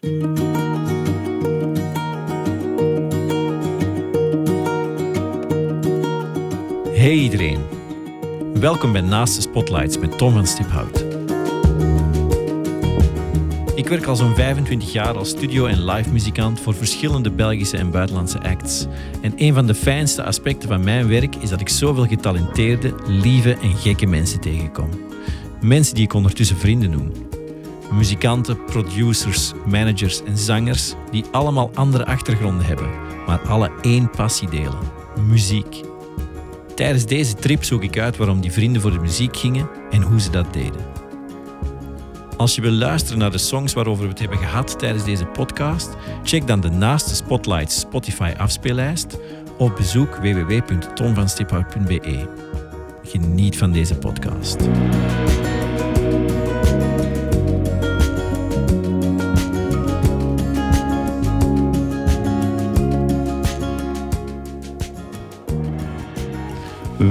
Hey iedereen. Welkom bij Naast de Spotlights met Tom van Stiphout. Ik werk al zo'n 25 jaar als studio- en live muzikant voor verschillende Belgische en buitenlandse acts. En een van de fijnste aspecten van mijn werk is dat ik zoveel getalenteerde, lieve en gekke mensen tegenkom. Mensen die ik ondertussen vrienden noem. Muzikanten, producers, managers en zangers die allemaal andere achtergronden hebben, maar alle één passie delen: muziek. Tijdens deze trip zoek ik uit waarom die vrienden voor de muziek gingen en hoe ze dat deden. Als je wil luisteren naar de songs waarover we het hebben gehad tijdens deze podcast, check dan de Naaste Spotlights Spotify afspeellijst of bezoek www.tomvanstiphout.be. Geniet van deze podcast.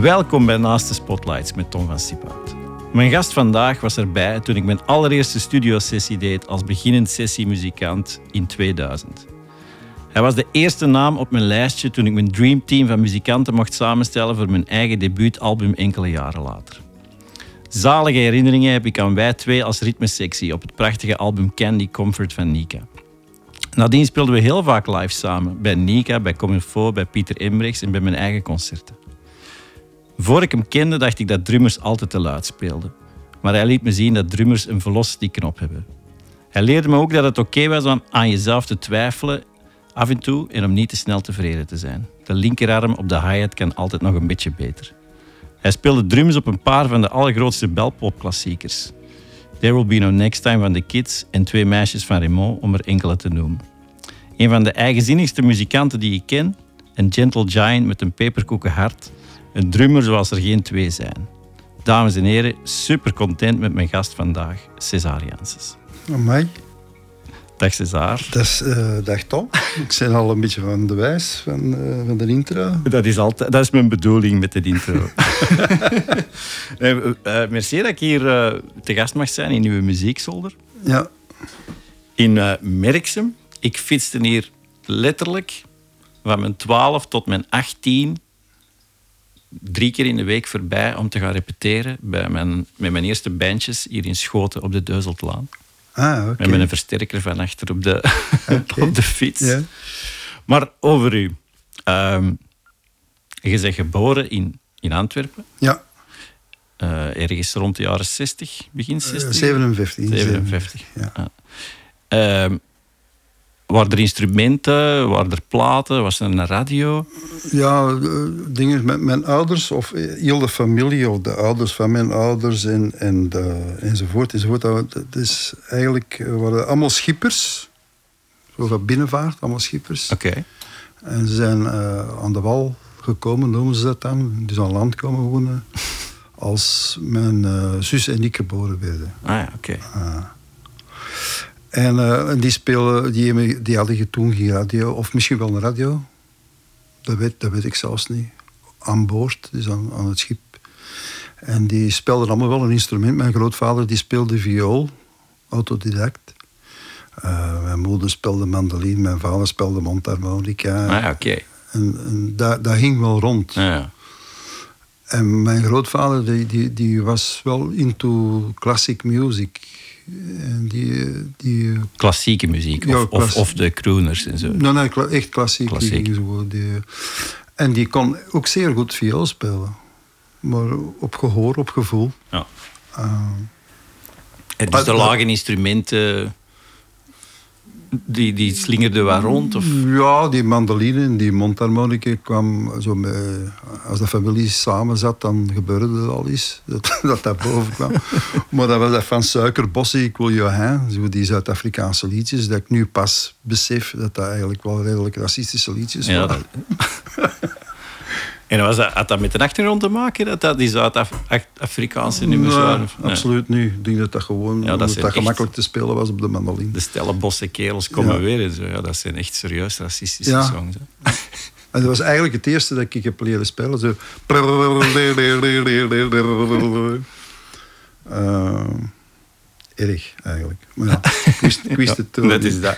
Welkom bij Naaste Spotlights met Tom van Stiphout. Mijn gast vandaag was erbij toen ik mijn allereerste studiosessie deed als beginnend sessiemuzikant in 2000. Hij was de eerste naam op mijn lijstje toen ik mijn dreamteam van muzikanten mocht samenstellen voor mijn eigen debuutalbum enkele jaren later. Zalige herinneringen heb ik aan wij twee als ritmesectie op het prachtige album Candy Comfort van Nika. Nadien speelden we heel vaak live samen, bij Nika, bij Comilfo, bij Pieter Embrechts en bij mijn eigen concerten. Voor ik hem kende, dacht ik dat drummers altijd te luid speelden. Maar hij liet me zien dat drummers een velocity-knop hebben. Hij leerde me ook dat het oké was om aan jezelf te twijfelen af en toe en om niet te snel tevreden te zijn. De linkerarm op de hi-hat kan altijd nog een beetje beter. Hij speelde drums op een paar van de allergrootste belpop-klassiekers. There Will Be No Next Time van The Kids en Twee Meisjes van Raymond, om er enkele te noemen. Een van de eigenzinnigste muzikanten die ik ken, een gentle giant met een peperkoeken hart, een drummer zoals er geen twee zijn. Dames en heren, super content met mijn gast vandaag, César Janssens. Amai. Dag. Dat is, uh, dag Tom. Ik ben al een beetje van de wijs van, uh, van de intro. Dat is, altijd, dat is mijn bedoeling met de intro. uh, merci dat ik hier te gast mag zijn in uw muziekzolder. Ja. In Merksem. Ik fietste hier letterlijk van mijn 12 tot mijn 18 drie keer in de week voorbij om te gaan repeteren bij mijn, met mijn eerste bandjes hier in Schoten op de Deuzeltlaan. Ah, okay. Met een versterker van achter op de, okay. op de fiets. Ja. Maar over u. Um, je bent geboren in, in Antwerpen. Ja. Uh, ergens rond de jaren 60, begin 60? Uh, 57. 57. Ja. Uh, um, waren er instrumenten, waren er platen, was er een radio? Ja, dingen met mijn ouders of heel de familie of de ouders van mijn ouders en, en de, enzovoort. enzovoort. Het is eigenlijk, waren allemaal schippers. Zo van binnenvaart, allemaal schippers. Oké. Okay. En ze zijn uh, aan de wal gekomen, noemen ze dat dan. Dus aan land komen wonen. Als mijn uh, zus en ik geboren werden. Ah ja, oké. Okay. Uh, en uh, die spelen, die, die hadden toen geen radio, of misschien wel een radio. Dat weet, dat weet ik zelfs niet. Aan boord, dus aan, aan het schip. En die speelden allemaal wel een instrument. Mijn grootvader die speelde viool, autodidact. Uh, mijn moeder speelde mandoline, mijn vader speelde mondharmonica. Ah, oké. Okay. En, en dat, dat ging wel rond. Ja. En mijn grootvader die, die, die was wel into classic music. En die, die, Klassieke muziek, of, ja, of, of, de crooners en zo. Nee, nee, echt klassiek. klassiek. Zo, die, en die kon ook zeer goed viool spelen. Maar op gehoor, op gevoel. Ja. Uh, en dus de lage instrumenten, die, die slingerden waar rond? Of? Ja, die mandoline en die mondharmonica kwam zo met, als de familie samen zat, dan gebeurde er al iets dat dat, dat boven kwam. maar dat was dat van Suikerbossie, ik wil Johan, zo die Zuid-Afrikaanse liedjes, dat ik nu pas besef dat dat eigenlijk wel redelijk racistische liedjes ja, waren. En was dat, had dat met de achtergrond te maken, dat dat die Zuid-Afrikaanse nummers nee, waren? Nee. Absoluut niet. Ik denk dat dat gewoon ja, dat, dat gemakkelijk te spelen was op de mandoline. De Stellenbosse kerels komen ja. weer en zo. Ja, dat zijn echt serieus racistische ja. songs. Hè. En dat was eigenlijk het eerste dat ik heb leren spelen. Zo. Uh, erg, eigenlijk. Maar ja, ik wist, ik wist het toen. Dat is dat.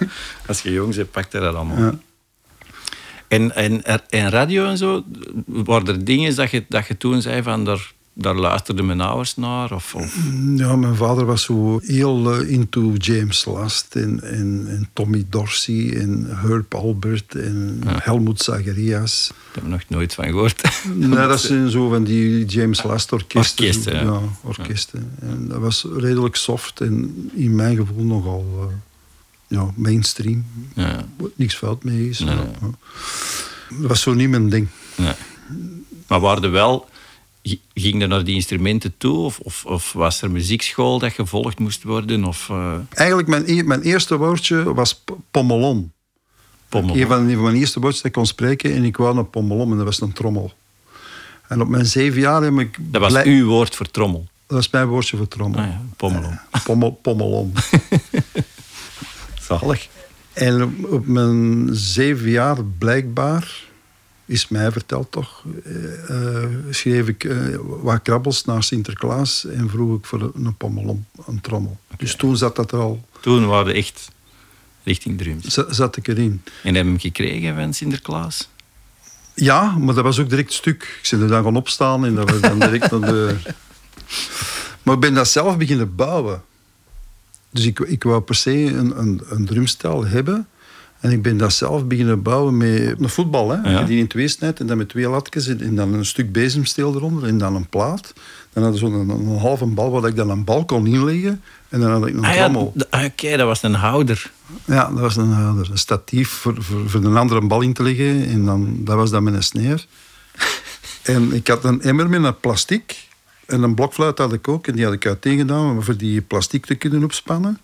Als je jong bent, pakt je dat allemaal. En, en, en radio en zo, waren er dingen dat je, dat je toen zei van daar, daar luisterden mijn ouders naar? Of, of... Ja, mijn vader was zo heel eh, into James Last en, en, en Tommy Dorsey en Herb Albert en Helmut Zacharias. Ik heb er nog nooit van gehoord. Nee, dat zijn zo van die James Last orkesten. Orkesten, ja. ja. orkesten. En dat was redelijk soft en in mijn gevoel nogal eh, ja, mainstream. Ja, niks fout mee is. Nee, nee. Dat was zo niet mijn ding. nee. Maar waren er wel... Ging er naar die instrumenten toe? Of, of, of was er muziekschool dat gevolgd moest worden? Of eh Eigenlijk, mijn, e- mijn eerste woordje was pommelon. pommel? Een van, een van mijn eerste woordjes dat ik kon spreken en ik wou een pommelon en dat was een trommel. En op mijn zeven jaar heb ik... Dat was uw woord voor trommel. Dat was mijn woordje voor trommel. Ah ja, pommelon. Pommel, pommelon. Zalig. En op, mijn zeven jaar blijkbaar, is mij verteld toch, eh, eh, schreef ik eh, wat krabbels naar Sinterklaas en vroeg ik voor een pommelon, een trommel. Dus toen zat dat er al, Toen waren echt richting drums. za- zat ik erin. En hebben we hem gekregen van Sinterklaas? Ja, maar dat was ook direct stuk. Ik ben er dan gaan opstaan en dat was dan direct naar de... Maar ik ben dat zelf beginnen bouwen. Dus ik, ik wou per se een, een, een drumstel hebben. En ik ben dat zelf beginnen bouwen met een voetbal. Hè. Ja. Die in twee snijdt en dan met twee latjes en, en dan een stuk bezemsteel eronder en dan een plaat. Dan had je zo'n een, een halve bal waar ik dan een bal kon inleggen. En dan had ik een Ah ja, ah, oké, dat was een houder. Ja, dat was een, houder. een statief voor, voor, voor een andere bal in te leggen. En dan, dat was dan met een sneer. en ik had een emmer met een plastic. En een blokfluit had ik ook. En die had ik uiteen gedaan om voor die plastic te kunnen opspannen.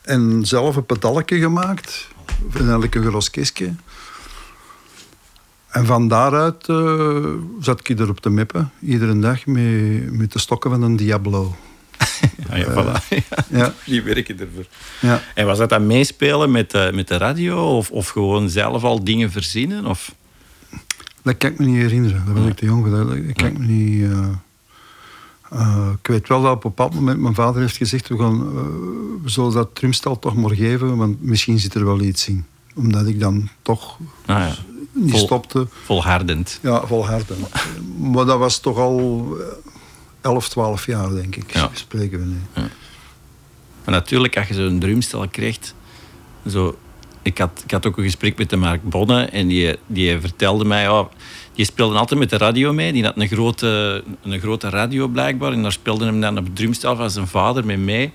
En zelf een pedaletje gemaakt. En dan had ik een gros kistje. En van daaruit eh, zat ik erop te meppen. Iedere dag met, met de stokken van een Diablo. Ah, ja, voilà. Ja, Ja. Die werken ervoor. Ja. En was dat dan meespelen met de, met de radio? Of, of gewoon zelf al dingen verzinnen? Of... Dat kan ik me niet herinneren. Daar ben ik te jong voor. Dat dat kan ik me niet... eh, eh, ik weet wel dat op een bepaald moment mijn vader heeft gezegd... we, gaan, eh, we zullen dat drumstel toch maar geven, want misschien zit er wel iets in. Omdat ik dan toch Ah, ja. niet Vol- stopte. Volhardend. Ja, volharden. maar dat was toch al eh, 11, 12 jaar, denk ik. Ja. Spreken we nu. Maar natuurlijk, als je zo'n drumstel krijgt... Zo, ik, had, ik had ook een gesprek met de Mark Bonne en die, die vertelde mij... Ja, die speelde altijd met de radio mee. Die had een grote, een grote radio blijkbaar. En daar speelde hem dan op het drumstel van zijn vader mee mee.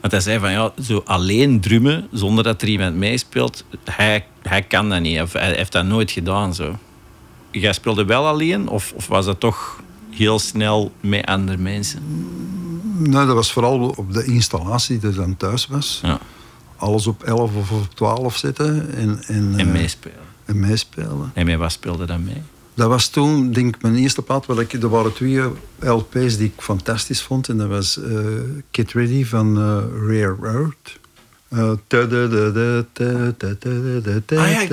Want hij zei van ja, zo alleen drummen zonder dat er iemand meespeelt, hij, hij kan dat niet. Of hij heeft dat nooit gedaan. Zo. Jij speelde wel alleen of, of was dat toch heel snel met andere mensen? Nee, dat was vooral op de installatie die er dan thuis was. Ja. Alles op 11 of op 12 zetten en, en, En eh, meespelen. en meespelen. En met wat speelde dat mee? Dat was toen, denk ik, mijn eerste plaat. Waar ik, er waren twee LP's die ik fantastisch vond. En dat was eh Kid Ready van eh, Rare Earth. Eh, Ah, ja.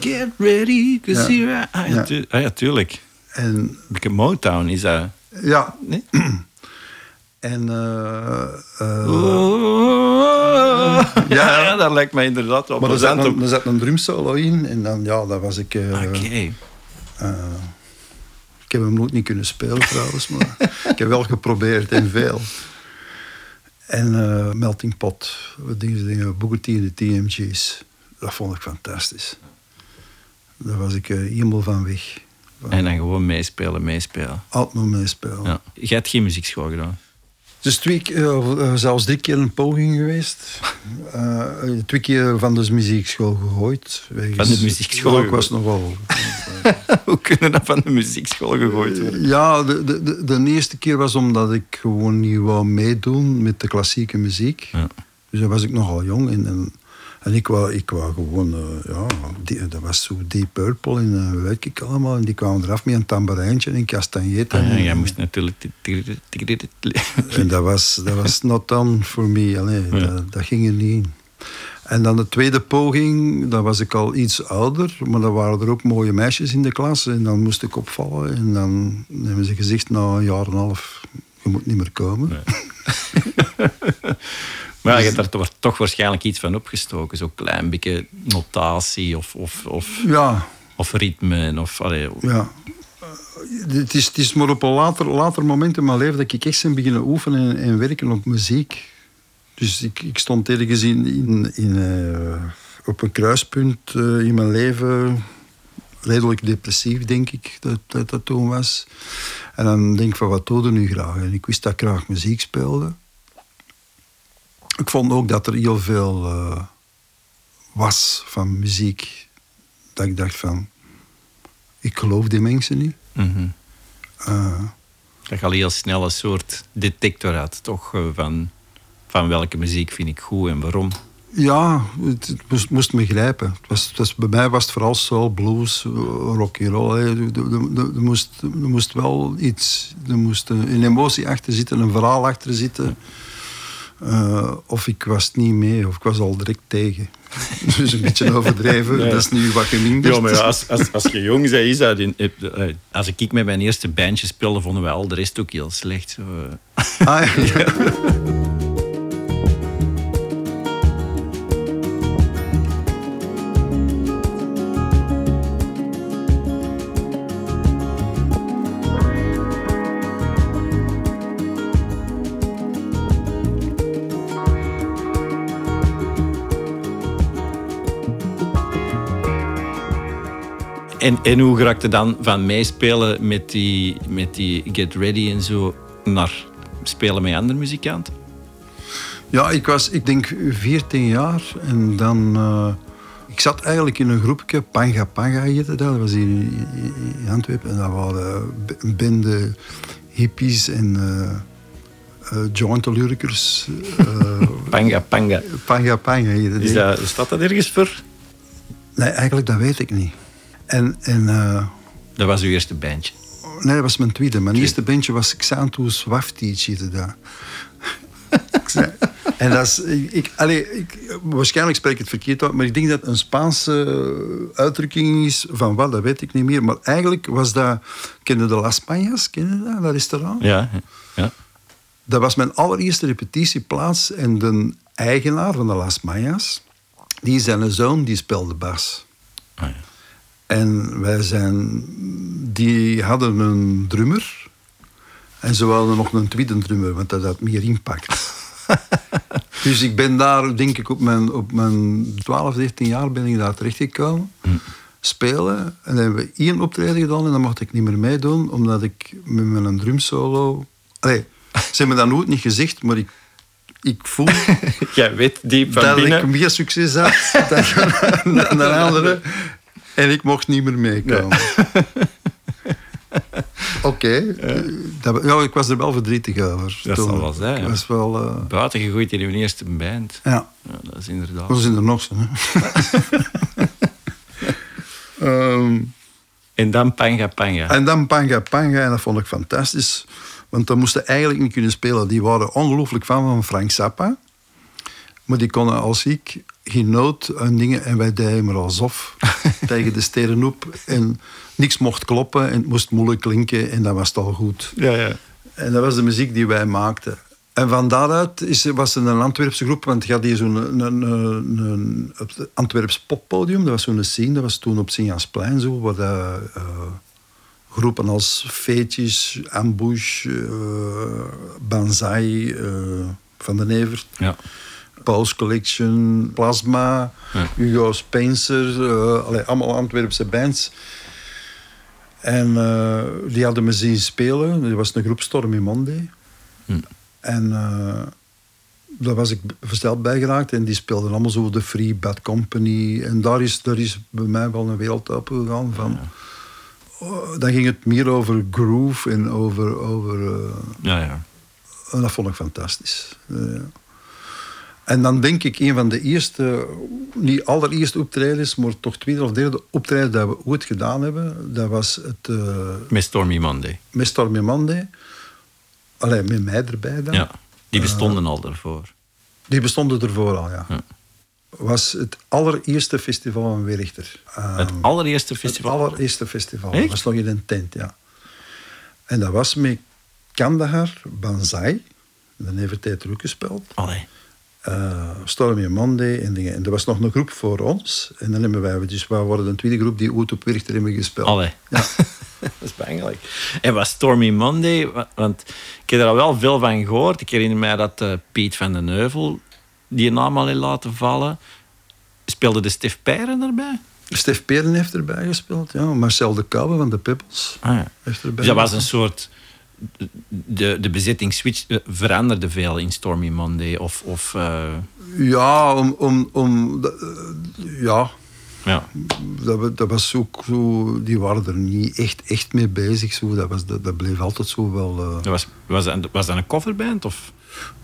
Get ready, cause Ja. you're... Ah ja, Ja. tu- ah, ja, tuurlijk. En Motown is dat... ja, Nee? en Oh. Ja, Ja. dat lijkt mij inderdaad wel maar er zat, een, er zat een drumsolo in. En dan, ja, dat was ik... eh, Oké. Eh, ik heb hem nooit niet kunnen spelen trouwens, maar ik heb wel geprobeerd en veel. En eh, Melting Pot, wat dingen, dingen, Booker T en de TMG's. Dat vond ik fantastisch. Daar was ik eh, helemaal van weg. En dan gewoon meespelen, meespelen. Altijd maar meespelen. Ja. Jij hebt geen muziekschool gedaan. Dus twee, keer, eh, eh, zelfs drie keer een poging geweest. Eh, twee keer van de muziekschool gegooid. wegens- Van de muziekschool was nogal... Hoe kunnen dat van de muziekschool gegooid worden? Ja, de, de, de, de eerste keer was omdat ik gewoon niet wou meedoen met de klassieke muziek. Ja. Dus dan was ik nogal jong. En, en, en ik, wou, ik wou gewoon... eh, ja, die, dat was zo Deep Purple en uh, weet ik allemaal. En die kwamen eraf met een tamboerijntje en een castagnet. Ah, ja, en, jij moest natuurlijk... en dat was, dat was not done. Allee, Ja. dat, dat ging er niet in. En dan de tweede poging, dan was ik al iets ouder, maar dan waren er ook mooie meisjes in de klas en dan moest ik opvallen. En dan hebben ze gezegd, na een jaar en een half, je moet niet meer komen. maar je hebt daar toch, toch waarschijnlijk iets van opgestoken. Zo'n klein beetje notatie of, of, of, Ja, of ritme. Of, allee, ja. Eh, Het is, het is maar op een later, later moment in mijn leven dat ik echt ben beginnen oefenen en, en werken op muziek. Dus ik, ik stond ergens in, in, in, eh, op een kruispunt eh, in mijn leven. Redelijk depressief, denk ik, dat dat, dat toen was. En dan denk ik van, wat doe je nu graag? En ik wist dat ik graag muziek speelde. Ik vond ook dat er heel veel eh, was van muziek. Dat ik dacht van, ik geloof die mensen niet. Eh, Dat je al heel snel een soort detector had, toch? eh, Van, van welke muziek vind ik goed en waarom. ja, het, het moest, moest me grijpen. Het was, het was, bij mij was het vooral soul, blues, rock and roll. Er, moest, er moest wel iets, er moest een, een emotie achter zitten, een verhaal achter zitten. Eh, of ik was niet mee, of ik was al direct tegen. Dus een beetje overdreven, Ja. dat is nu wat geminderd. Ja, maar ja, als, als, als je jong bent, is dat... In, eh, als ik met mijn eerste bandje speelde, vonden wij al de rest ook heel slecht. Zo, eh. Ah, ja. En, en hoe raakte dan van meespelen met die, met die Get Ready en zo naar spelen met andere muzikanten? Ja, ik was, ik denk, 14 jaar. En dan... eh, ik zat eigenlijk in een groepje, Panga Panga heette dat. Dat was hier in, Antwerpen. En dat waren een bende hippies en uh, jointelurkers. eh Panga, panga. Panga Panga Is dat, staat dat ergens voor? Nee, eigenlijk dat weet ik niet. En... en eh, Dat was uw eerste bandje. Nee, dat was mijn tweede. Mijn eerste bandje was Xantus Waftici. en dat is... Ik, ik, allee, ik, waarschijnlijk spreek ik het verkeerd uit, maar ik denk dat het een Spaanse uitdrukking is van wat, dat weet ik niet meer. Maar eigenlijk was dat... Kende de Las Pañas? Ken je dat, dat restaurant? Ja, ja. Dat was mijn allereerste repetitieplaats en de eigenaar van de Las Majas, die zijn zoon, die speelde bas. En wij zijn, die hadden een drummer en ze wilden nog een tweede drummer, want dat had meer impact. dus ik ben daar, denk ik, op mijn, op mijn 12, 13 jaar ben ik daar terechtgekomen. Spelen. En dan hebben we één optreden gedaan en dan mocht ik niet meer meedoen, omdat ik met mijn drumsolo... Allee, ze hebben dat nooit niet gezegd, maar ik, ik voel Jij weet diep van dat binnen. ik meer succes had dan, dan. En ik mocht niet meer meekomen. Oké. Ja, ik was er wel verdrietig over. Dat toen. zal wel zijn, Ik ja. was wel... eh, Buiten gegooid in uw eerste band. ja, Ja, dat is inderdaad. dat zijn er nog zo. Hè. Ehm, En dan Panga Panga. en dan Panga Panga, en dat vond ik fantastisch. Want dan moesten eigenlijk niet kunnen spelen. Die waren ongelooflijk fan van Frank Zappa. Maar die konden als ik geen noot en dingen. En wij deden maar alsof tegen de sterren op. En niks mocht kloppen en het moest moeilijk klinken. En dat was het al goed. Ja, ja. En dat was de muziek die wij maakten. En van daaruit is, was er een Antwerpse groep, want je had hier zo'n een, een, Antwerps poppodium, dat was zo'n scene, dat was toen op Sint-Jansplein zo, eh, groepen als Feetjes, Ambush, eh Banzai, Van den Evert, ja. Paul's Collection, Plasma, Ja. Hugo Spencer, allee, allemaal Antwerpse bands. En eh, die hadden me zien spelen. Er was een groep Stormy Monday. Hm. En eh, daar was ik versteld bij geraakt. En die speelden allemaal zo de Free Bad Company. En daar is, daar is bij mij wel een wereld opgegaan. Van, oh, dan ging het meer over groove en over... over Ja, ja. en dat vond ik fantastisch. En dan denk ik, een van de eerste, niet allereerste optredens, maar toch tweede of derde optreden dat we ooit gedaan hebben, dat was het uh, Met Stormy Monday. met Stormy Monday. Alleen met mij erbij dan. Ja. Die bestonden al daarvoor. Die bestonden ervoor al, ja. Ja. Was het allereerste festival van Werchter. Uh, Het allereerste het festival. allereerste festival. Echt? Was nog in een tent, ja. En dat was met Kandahar, Banzai, De Nevertijd er ook gespeeld. Allee. Uh, Stormy Monday en dingen. En er was nog een groep voor ons. En dan hebben wij, dus wij worden een tweede groep die ooit op Werchter hebben gespeeld. Allee. Ja. dat is bangelijk. En was Stormy Monday, want ik heb er al wel veel van gehoord. Ik herinner mij dat uh, Piet van den Heuvel die naam al heeft laten vallen. Speelde de Stef Peiren erbij? Stef Peren heeft erbij gespeeld, ja. Marcel de Kouwe van de Pippels ah, ja. heeft erbij Dus dat was een soort... De, de bezetting switch eh, veranderde veel in Stormy Monday? Of, of, uh... Ja, om... om, om uh, ja. ja. Dat, dat, was ook zo... Die waren er niet echt, echt mee bezig. Zo. Dat, was, dat, dat bleef altijd zo wel... Dat was, was, dat, was dat een coverband? Of?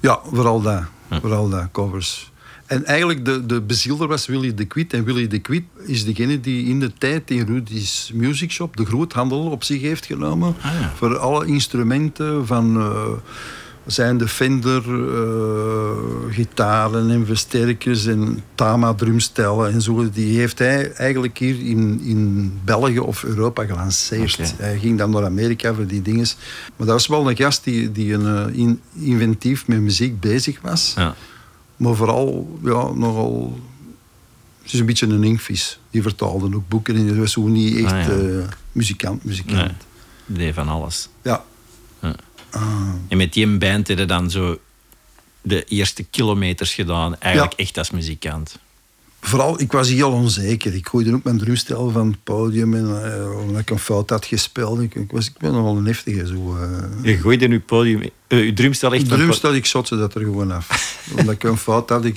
Ja, vooral dat. Ja. Vooral dat, covers. En eigenlijk de, de bezielder was Willy de Quid. En Willy de Quid is degene die in de tijd in Rudy's Music Shop de groothandel op zich heeft genomen. Ah, ja. Voor alle instrumenten van... Uh, zijn de Fender uh, gitaren en versterkers en Tama drumstellen en zo. Die heeft hij eigenlijk hier in, in België of Europa gelanceerd. Okay. Hij ging dan naar Amerika voor die dingen. Maar dat was wel een gast die, die een, in, inventief met muziek bezig was. Ja. Maar vooral, ja, nogal... Het is een beetje een inkvis. Die vertaalde ook boeken en was zo niet echt Ah, ja. uh, muzikant, muzikant. Nee, die deed van alles. Ja. Ja. Ah. En met die band heb je dan zo de eerste kilometers gedaan. Eigenlijk echt als muzikant. Vooral, ik was heel onzeker. Ik gooide ook mijn drumstel van het podium. En, uh, omdat ik een fout had gespeeld. Ik, ik, was, ik ben nogal een heftige. Zo, uh, Je gooide je podium... Uh, je drumstel echt... Drumstel, ik shot dat er gewoon af. omdat ik een fout had. Ik,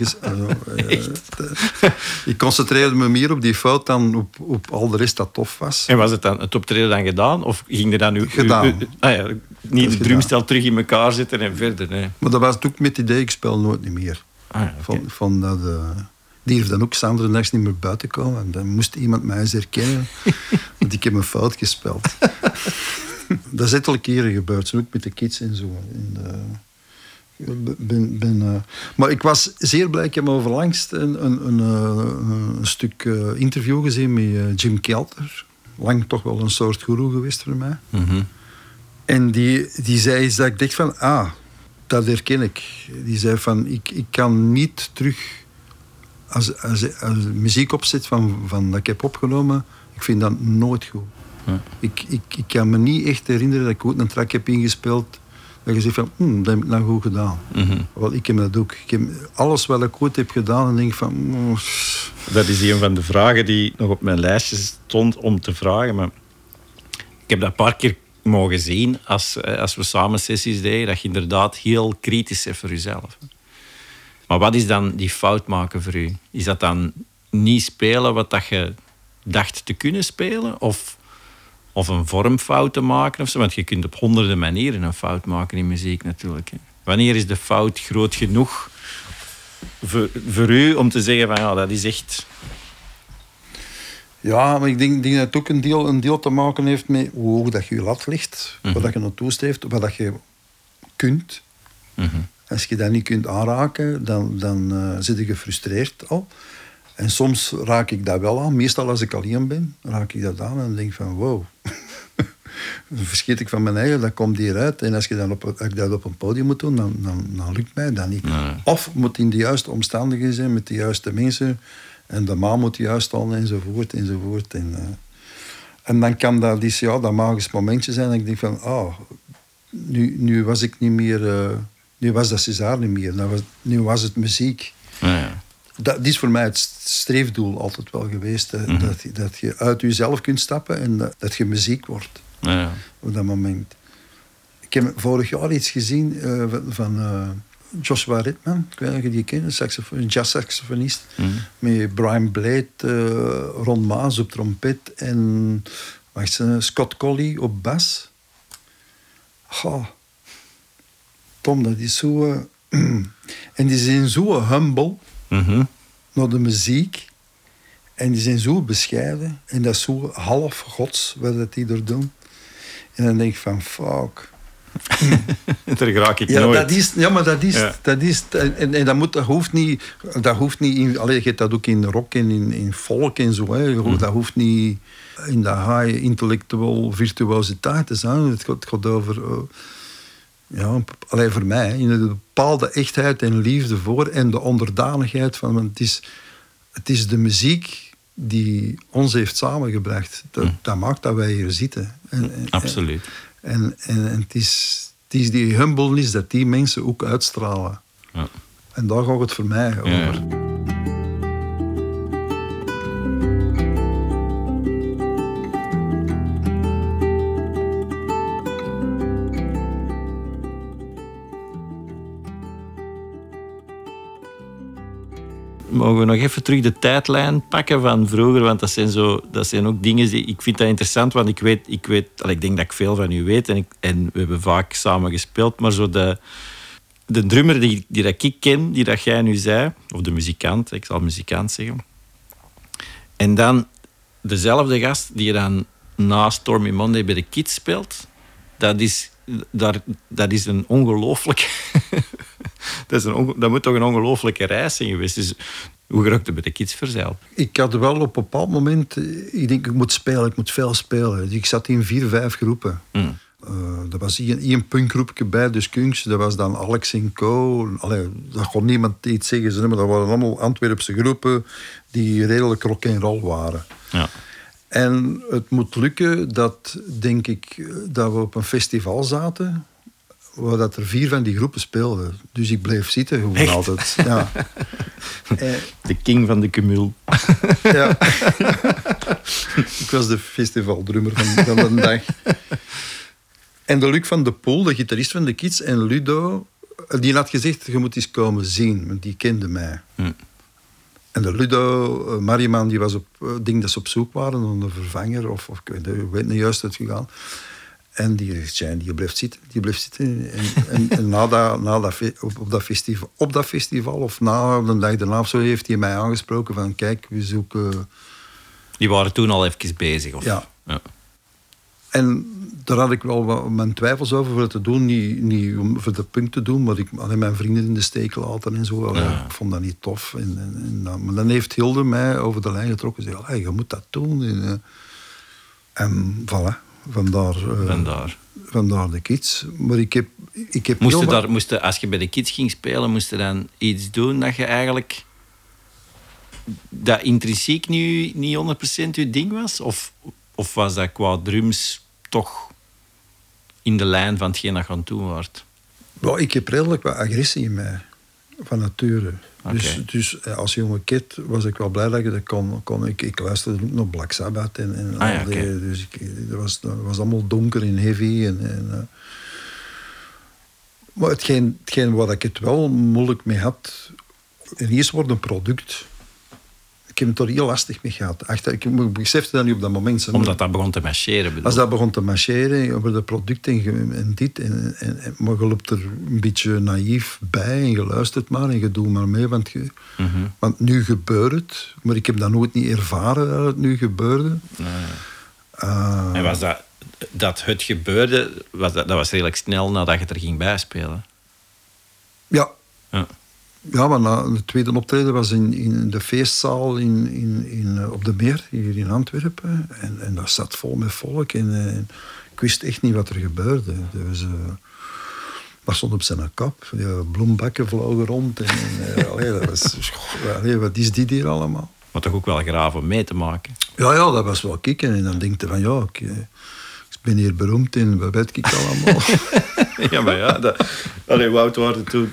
ik concentreerde me meer op die fout dan op, op al de rest dat tof was. En was het dan het optreden dan gedaan? Of ging er dan... U, gedaan. Ah ja, niet het drumstel terug in elkaar zetten en verder. Nee. Maar dat was het ook met het idee, ik speel nooit niet meer. Ah, okay. van, van dat... Die heeft dan ook nachts niet meer buiten komen. En dan moest iemand mij eens herkennen. want ik heb een fout gespeeld. dat is ettelijke keren gebeurd. Zo ook met de kids en zo. En, uh, ben, ben, uh, maar ik was zeer blij. Ik heb overlangst een, een, een, een stuk interview gezien met Jim Kelter. Lang toch wel een soort guru geweest voor mij. Mm -hmm. En die, die zei iets dat ik dacht van... Ah, dat herken ik. Die zei van... Ik, ik kan niet terug als, als, als muziek opzet van, van dat ik heb opgenomen, ik vind dat nooit goed. Ja. Ik, ik, ik kan me niet echt herinneren dat ik ooit een track heb ingespeeld dat je zegt van, hm, dat heb ik nou goed gedaan. Mm -hmm. Wel, ik heb dat ook. Ik heb alles wat ik ooit heb gedaan en denk van... Mm, dat is een van de vragen die nog op mijn lijstje stond om te vragen. Maar ik heb dat een paar keer mogen zien als, als we samen sessies deden, dat je inderdaad heel kritisch bent voor jezelf. Maar wat is dan die fout maken voor u? Is dat dan niet spelen wat dat je dacht te kunnen spelen? Of, of een vormfout te maken? Of zo? Want je kunt op honderden manieren een fout maken in muziek natuurlijk. Hè. Wanneer is de fout groot genoeg voor, voor u om te zeggen van ja, dat is echt... Ja, maar ik denk, denk dat het ook een deel, een deel te maken heeft met hoe hoog dat je lat ligt. Mhm. Wat dat je naartoe streeft, wat dat je kunt. Mhm. Als je dat niet kunt aanraken, dan, dan uh, zit je gefrustreerd al. En soms raak ik dat wel aan. Meestal als ik alleen ben, raak ik dat aan en denk van wow. dan verscheet ik van mijn eigen, dat komt hieruit. En als, je dan op, als ik dat op een podium moet doen, dan, dan, dan lukt mij dat niet. Nee. Of moet in de juiste omstandigheden zijn, met de juiste mensen. En de maan moet juist staan, enzovoort, enzovoort. En, uh, en dan kan dat, dus, ja, dat magisch momentje zijn. Dat ik denk van, oh, nu, nu was ik niet meer... Uh, nu was dat César niet meer. Was, nu was het muziek. Ja, ja. Dat, is voor mij het streefdoel altijd wel geweest. Mhm. Mm -hmm. dat, dat je uit jezelf kunt stappen en dat, dat je muziek wordt. Ja, op dat moment. Ik heb vorig jaar iets gezien uh, van uh, Joshua Ritman. Ik weet niet of je die kent, een jazzsaxofonist. Mhm. Mm -hmm. Met Brian Blade, uh, Ron Maas op trompet en wacht, Scott Colley op bas. Oh. Tom, dat is zo... en die zijn zo humble mm -hmm. naar de muziek. En die zijn zo bescheiden. En dat is zo half gods wat dat die er doen. En dan denk ik van, fuck. Daar raak ik ja, nooit. Dat is, ja, maar dat is... Ja. Dat is en, en dat, moet, dat hoeft niet... Dat hoeft niet in, allee, je hebt dat ook in rock en in, in folk en zo. Hè. Mm. Dat hoeft niet in de high intellectual virtuositeit te zijn. Het gaat, het gaat over... Uh, ja, alleen voor mij, in een bepaalde echtheid en liefde voor en de onderdanigheid van. want Het is, het is de muziek die ons heeft samengebracht. Dat, Hm. dat maakt dat wij hier zitten. En, en- Absoluut. En, en, en het, is, het is die humbleness dat die mensen ook uitstralen. Ja. En daar gaat het voor mij over. Ja. Mogen we nog even terug de tijdlijn pakken van vroeger? Want dat zijn, zo, dat zijn ook dingen die... Ik vind dat interessant, want ik weet... Ik, weet, allee, ik denk dat ik veel van u weet en, ik, en we hebben vaak samen gespeeld. Maar zo de, de drummer die, die dat ik ken, die dat jij nu zei... Of de muzikant, ik zal muzikant zeggen. En dan dezelfde gast die dan na Stormy Monday bij de Kids speelt. Dat is, daar, dat is een ongelooflijk... dat, is een dat moet toch een ongelooflijke reis zijn geweest. Dus hoe geraakt het bij de Kids verzeild? Ik had wel op een bepaald moment... eh, Ik denk, ik moet spelen, ik moet veel spelen. Dus ik zat in vier, vijf groepen. Mm. Eh, er was één, één punkgroepje bij, dus Kunks. Dat was dan Alex en Co. Allee, dat kon niemand iets zeggen. Ze, maar dat waren allemaal Antwerpse groepen die redelijk rock en roll waren. Ja. En het moet lukken dat, denk ik, dat we op een festival zaten... waar dat er vier van die groepen speelden. Dus ik bleef zitten gewoon Echt? altijd. Ja. Eh, De king van de cumul. ja. ik was de festivaldrummer van, van de dag. En de Luc van de Poel, de gitarist van de Kids, en Ludo, die had gezegd, je moet eens komen zien, want die kende mij. Hm. En de Ludo, eh, Mariman, die was op, denk dat ze op zoek waren naar een vervanger, of, of ik weet, ik weet niet juist uitgegaan. En die "Tja, die blijft zitten, die blijft zitten. En, en, en na dat, na dat, op, op, dat festival, op dat festival, of na de dag daarna zo, heeft hij mij aangesproken van, kijk, we zoeken... Die waren toen al even bezig. Of? Ja. ja. En daar had ik wel mijn twijfels over voor het te doen. Niet, niet om voor de punt te doen, maar ik had mijn vrienden in de steek laten en zo. Ja. Ik vond dat niet tof. En, en, maar dan heeft Hilde mij over de lijn getrokken en zei: "Allee, Je moet dat doen. En, eh, en voilà, vandaar, eh, Vandaar. vandaar de kids. Maar ik heb, ik heb Moest daar, moest je, als je bij de Kids ging spelen, moest je dan iets doen dat je eigenlijk... Dat intrinsiek niet, niet 100% je ding was? Of, of was dat qua drums toch in de lijn van hetgeen dat je aan wordt? Ja, ik heb redelijk wat agressie in mij, van nature. Dus, dus eh, als jonge kid was ik wel blij dat ik dat kon. kon ik, ik luisterde ook naar Black Sabbath en, en Ah, ja, al die. Dus ik, dat, was, dat was allemaal donker en heavy. En, en, eh. maar hetgeen, hetgeen waar ik het wel moeilijk mee had... En eerst wordt een product... Ik heb het er heel lastig mee gehad. Achter, ik besefte dat niet op dat moment. maar- Omdat dat begon te marcheren, bedoel als dat begon te marcheren over de producten en, dit, en, en, en- maar je loopt er een beetje naïef bij en je luistert maar en je doet maar mee, want, je, Mhm. want nu gebeurt het. Maar ik heb dat nooit niet ervaren dat het nu gebeurde. Nee. Eh, En was dat, dat het gebeurde, was dat, dat was redelijk snel nadat je er ging bijspelen? ja, Ja. Ja, maar na de tweede optreden was in, in de feestzaal in, in, in, eh, op de Meer, hier in Antwerpen. En, en dat zat vol met volk. En, eh, ik wist echt niet wat er gebeurde. Dus, dat stond op zijn kap. Ja, bloembakken vlogen rond. En, en, allee, dat was, allee, wat is dit hier allemaal? Maar toch ook wel graaf om mee te maken. Ja, ja, dat was wel kicken. En dan denk je van, ja, ik, ik ben hier beroemd en wat weet ik allemaal. ja, maar ja, dat, allee, oud waren toen?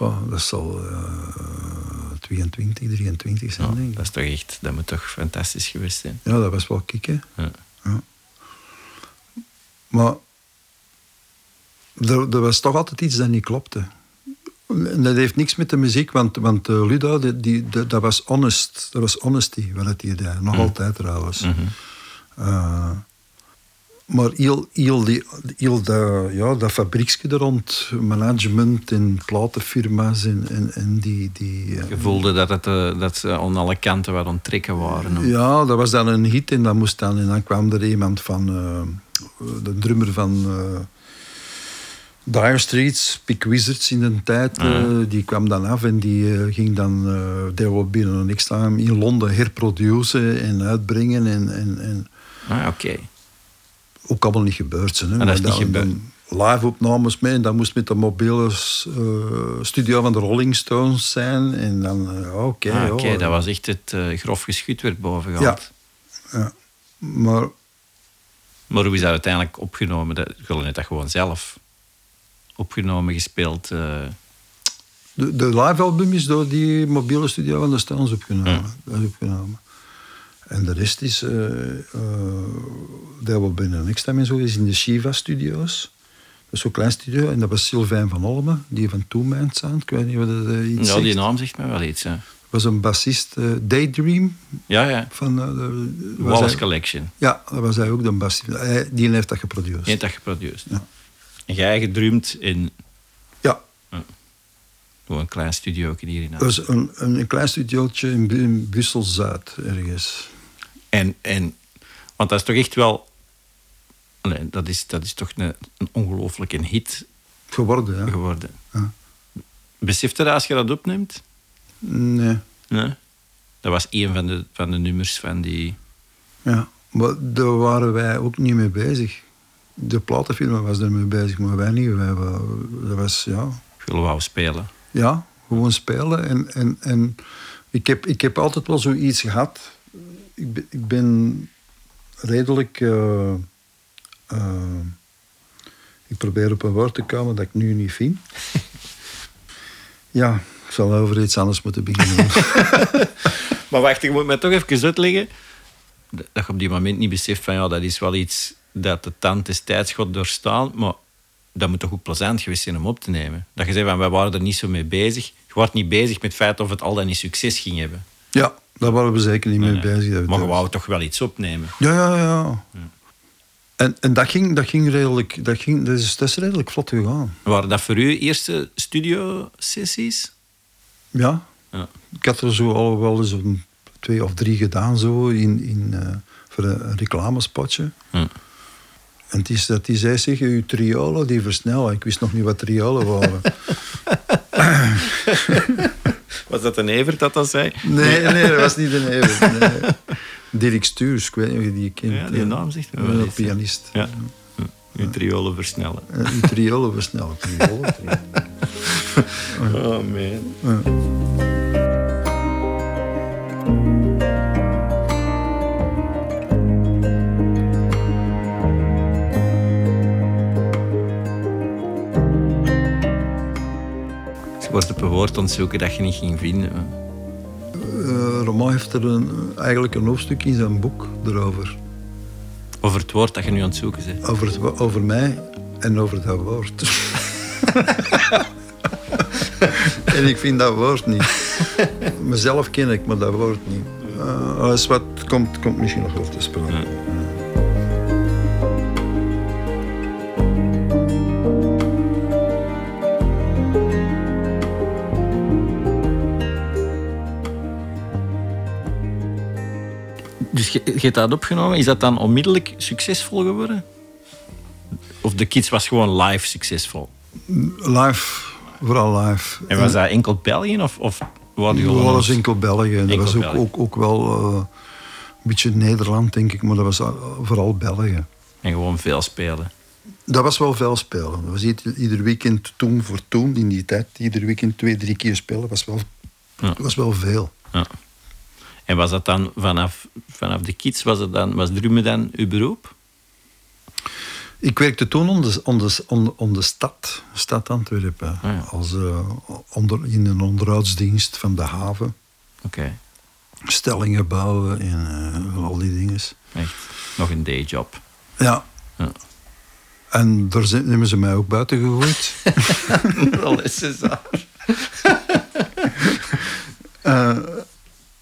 Goh, dat zal eh 22, 23 zijn, Ja, denk ik. dat is toch echt, dat moet toch fantastisch geweest zijn. Ja, dat was wel kicken. Ja. Maar er, er was toch altijd iets dat niet klopte. En dat heeft niks met de muziek, want, want eh, Luda, die, die, dat dat was honest. Dat was honesty, wat het hier deed. Nog altijd trouwens. Mhm. Eh, maar heel, heel, die, heel dat, ja, dat fabrieksje er rond, management en platenfirma's en, en, en die... die eh, Je voelde dat, het, eh, dat ze aan alle kanten wat onttrekken waren. ja, dat was dan een hit en, dat moest dan, en dan kwam er iemand van, eh, de drummer van eh Dire Straits, Pick Wizards in de tijd, Ah. die kwam dan af en die ging dan, binnen een extra in Londen herproduceren en uitbrengen en, en, en Ah, oké. Ook allemaal niet gebeurd zijn. Hè, En dat is niet gebeurd? live-opnames mee. En dat moest met de mobiele eh, studio van de Rolling Stones zijn. En dan, eh, oké. Ah, Oké, dat was echt het eh, grof geschut werd boven Ja. gehaald. ja. Maar Maar hoe is dat uiteindelijk opgenomen? Dat, Gullen heeft dat gewoon zelf opgenomen, gespeeld. de, de live-album is door die mobiele studio van de Stones opgenomen. Dat is opgenomen. En de rest is... uh, dat wel binnen Next Time en zo is in de Shiva-studio's. Dat is zo'n klein studio. En dat was Sylvain van Olmen, die van Two Man Sound. Ik weet niet wat dat eh, iets ja, zegt. die naam zegt me wel iets. Hè. was een bassist, Daydream. Ja, ja. Van, eh, de- Wallace hij- Collection. Ja, dat was hij ook de bassist. Hij- Die heeft dat geproduceerd. Die heeft dat geproduceerd. Ja. En jij gedroomd in Ja, gewoon een klein studio hier in dat huis. een, een, een klein studiootje in, in Brussel-Zuid ergens. En, en, want dat is toch echt wel... Nee, dat, is, dat is toch een, een ongelooflijke hit Geworden, ja. geworden. Ja. Beseft je dat als je dat opneemt? Nee, Nee? Dat was een van de, van de nummers van die... ja. Maar daar waren wij ook niet mee bezig. De platenfirma was ermee bezig, maar wij niet. Wij, dat was, ja... Wou spelen. Ja, gewoon spelen. En, en, en ik, heb, ik heb altijd wel zoiets gehad. Ik ben, ik ben redelijk. eh, eh, ik probeer op een woord te komen dat ik nu niet vind. ja, ik zal over iets anders moeten beginnen. Maar wacht, ik moet mij toch even uitleggen dat je op die moment niet beseft van ja, dat is wel iets dat de tand des tijds doorstaan, maar dat moet toch ook plezant geweest zijn om op te nemen. Dat je zegt van wij waren er niet zo mee bezig. Je wordt niet bezig met het feit of het al dan niet succes ging hebben. Ja, daar waren we zeker niet mee Nee. bezig. Dat- Maar je dat- wou toch wel iets opnemen. Ja, ja, ja. En, en dat, ging, dat ging redelijk. Dat, ging, dat, is, dat is redelijk vlot gegaan. Waren dat voor u eerste studio-sessies? Ja, Ja. Ik had er zo al wel eens een twee of drie gedaan zo in, in, eh, voor een, reclamespotje. Hm. En het is dat die zei, zeg, uw triolen die versnellen. Ik wist nog niet wat triolen waren. Was dat een Evert dat dat zei? nee, nee, dat was niet een even. Nee. Dirk Stuurs, ik weet niet of je die kent. Ja, die eh, naam zegt me een wel iets. pianist. Ja. Uw triolen versnellen. Eh, uw triolen versnellen. Triolen, triolen. Oh man. Woord aan het zoeken dat je niet ging vinden. Eh, Roman heeft er een, eigenlijk een hoofdstuk in zijn boek erover. Over het woord dat je nu aan het zoeken bent. Over, het over mij en over dat woord. en ik vind dat woord niet. Mezelf ken ik, maar dat woord niet. Eh, alles wat komt, komt misschien nog wel te sprake. Je, je hebt dat opgenomen. Is dat dan onmiddellijk succesvol geworden? Of de kids was gewoon live succesvol? Live, vooral live. En was dat enkel België of, of die gewoon... Dat was enkel België. En dat was ook, ook, ook wel eh, een beetje Nederland, denk ik, maar dat was eh, vooral België. En gewoon veel spelen. Dat was wel veel spelen. Dat was ieder weekend toen voor toen, in die tijd, ieder weekend twee, drie keer spelen, was wel, Ja. was wel veel. Ja. En was dat dan vanaf, vanaf de kids, was, het dan, was drummen dan uw beroep? Ik werkte toen om de, om de, om de, om de stad, stad Antwerpen, Ah, ja. als, eh, onder, in een onderhoudsdienst van de haven. Oké, Stellingen bouwen en eh, al die dingen. echt. Nog een dayjob. Ja. Ja. En daar zijn, hebben ze mij ook buiten gegooid. Wel is César. Eh,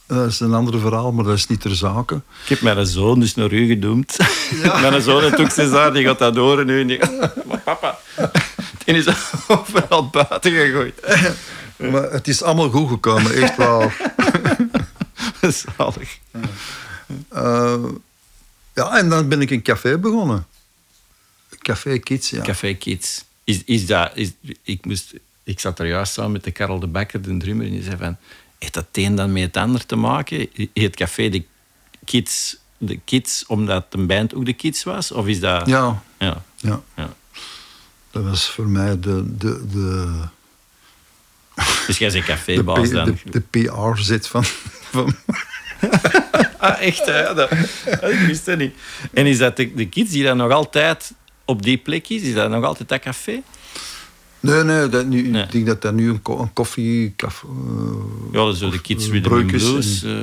dat is een ander verhaal, maar dat is niet ter zake. Ik heb mijn zoon dus naar u gedoemd. Mijn zoon heeft ook die gaat dat horen nu. En die maar papa, die is overal buiten gegooid. Maar het is allemaal goed gekomen, echt wel. Zalig. Eh, ja, en dan ben ik een café begonnen. Café Kids, ja. Café Kids. Is, is dat, is, ik, moest, ik zat er juist samen met de Karel de Bakker, de drummer, en die zei van... Heeft dat een dan met het ander te maken? Het café de Kids, de kids omdat de band ook de Kids was? Of is dat... Ja, Ja. ja. ja. Dat was voor mij de... de, de Dus jij bent cafébaas dan? de, de PR-zet van, van... Ah, echt? Hè? Ja, dat- ik wist dat niet. En is dat de, de kids die dan nog altijd op die plek is? Is dat nog altijd dat café? Nee, nee, dat nu, Nee. ik denk dat dat nu een, ko- een koffie... Kaf, eh, Ja, zo de kids Blues. eh.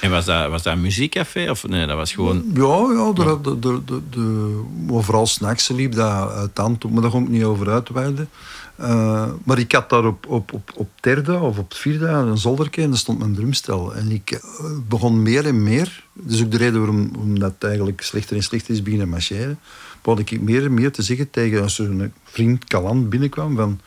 En was dat, was dat een muziekcafé? Of nee, dat was gewoon... Ja, ja, de, de, de, overal s'nachts liep dat uit hand, maar daar ga ik niet over uitweiden. Eh, maar ik had daar op, op, op, op derde of op vierde een zolderke en daar stond mijn drumstel. En ik begon meer en meer, dat is ook de reden waarom, waarom dat eigenlijk slechter en slechter is beginnen marcheren, begon ik meer en meer te zeggen tegen als er een vriend Kalan binnenkwam van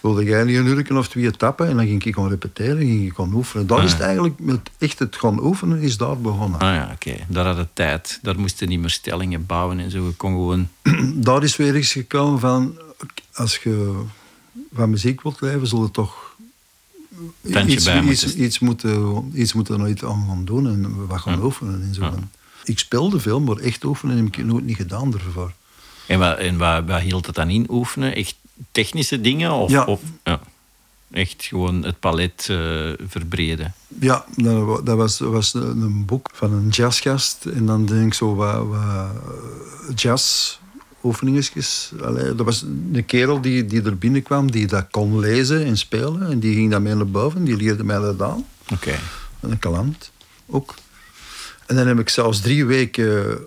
wilde jij niet een uurtje of twee tappen? En dan ging ik gewoon repeteren, ging ik gewoon oefenen. Daar Ah, is het eigenlijk, met echt het gaan oefenen, is daar begonnen. Ah ja, oké. Daar had het tijd. Daar moesten niet meer stellingen bouwen en zo. Je kon gewoon... daar is weer iets gekomen van... Als je van muziek wilt leven, zul je toch... Iets, bij iets, moeten. iets, moeten, iets moeten nooit aan gaan doen en wat gaan Ja. oefenen en zo. Ja. Ik speelde veel, maar echt oefenen heb ik nooit niet gedaan ervoor. En, wat, en wat hield het dan in, oefenen? Echt technische dingen? Of, Ja. of ja. echt gewoon het palet eh, verbreden? Ja, dat, dat was, was een, een boek van een jazzgast. En dan denk ik zo wat, wat jazz oefeningetjes. Allee, dat was een kerel die, die er binnenkwam, die dat kon lezen en spelen. En die ging dan mee naar boven, die leerde mij dat aan. Oké. En een kalant ook. En dan heb ik zelfs drie weken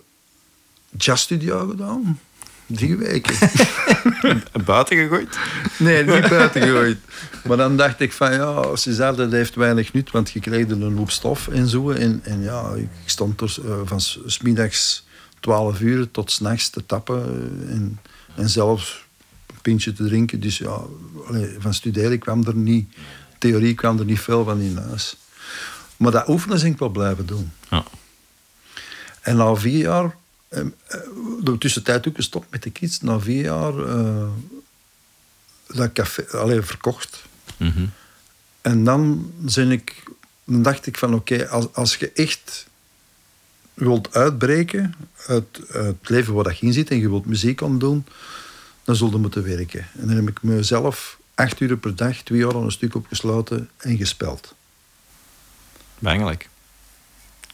jazzstudio gedaan. Drie weken. Buiten gegooid? Nee, niet buiten gegooid. Maar dan dacht ik van ja, César, dat heeft weinig nut, want je kreeg er een hoop stof en zo. En, en ja, ik stond er eh, van s- s middags 12 uur tot s'nachts te tappen eh, en, en zelfs een pintje te drinken. Dus ja, allee, van studeren kwam er niet, theorie kwam er niet veel van in huis. Maar dat oefenen ben ik wel blijven doen. Ja. En na vier jaar, eh, eh, de tussentijd ook gestopt met de kids, na vier jaar eh, dat café allee, verkocht. Mhm. En dan, zijn ik, dan dacht ik van oké, als, als je echt wilt uitbreken uit, uit het leven waar dat je in zit en je wilt muziek aan doen, dan zul je moeten werken. En dan heb ik mezelf acht uur per dag, twee jaar aan een stuk opgesloten en gespeld. Bangelijk.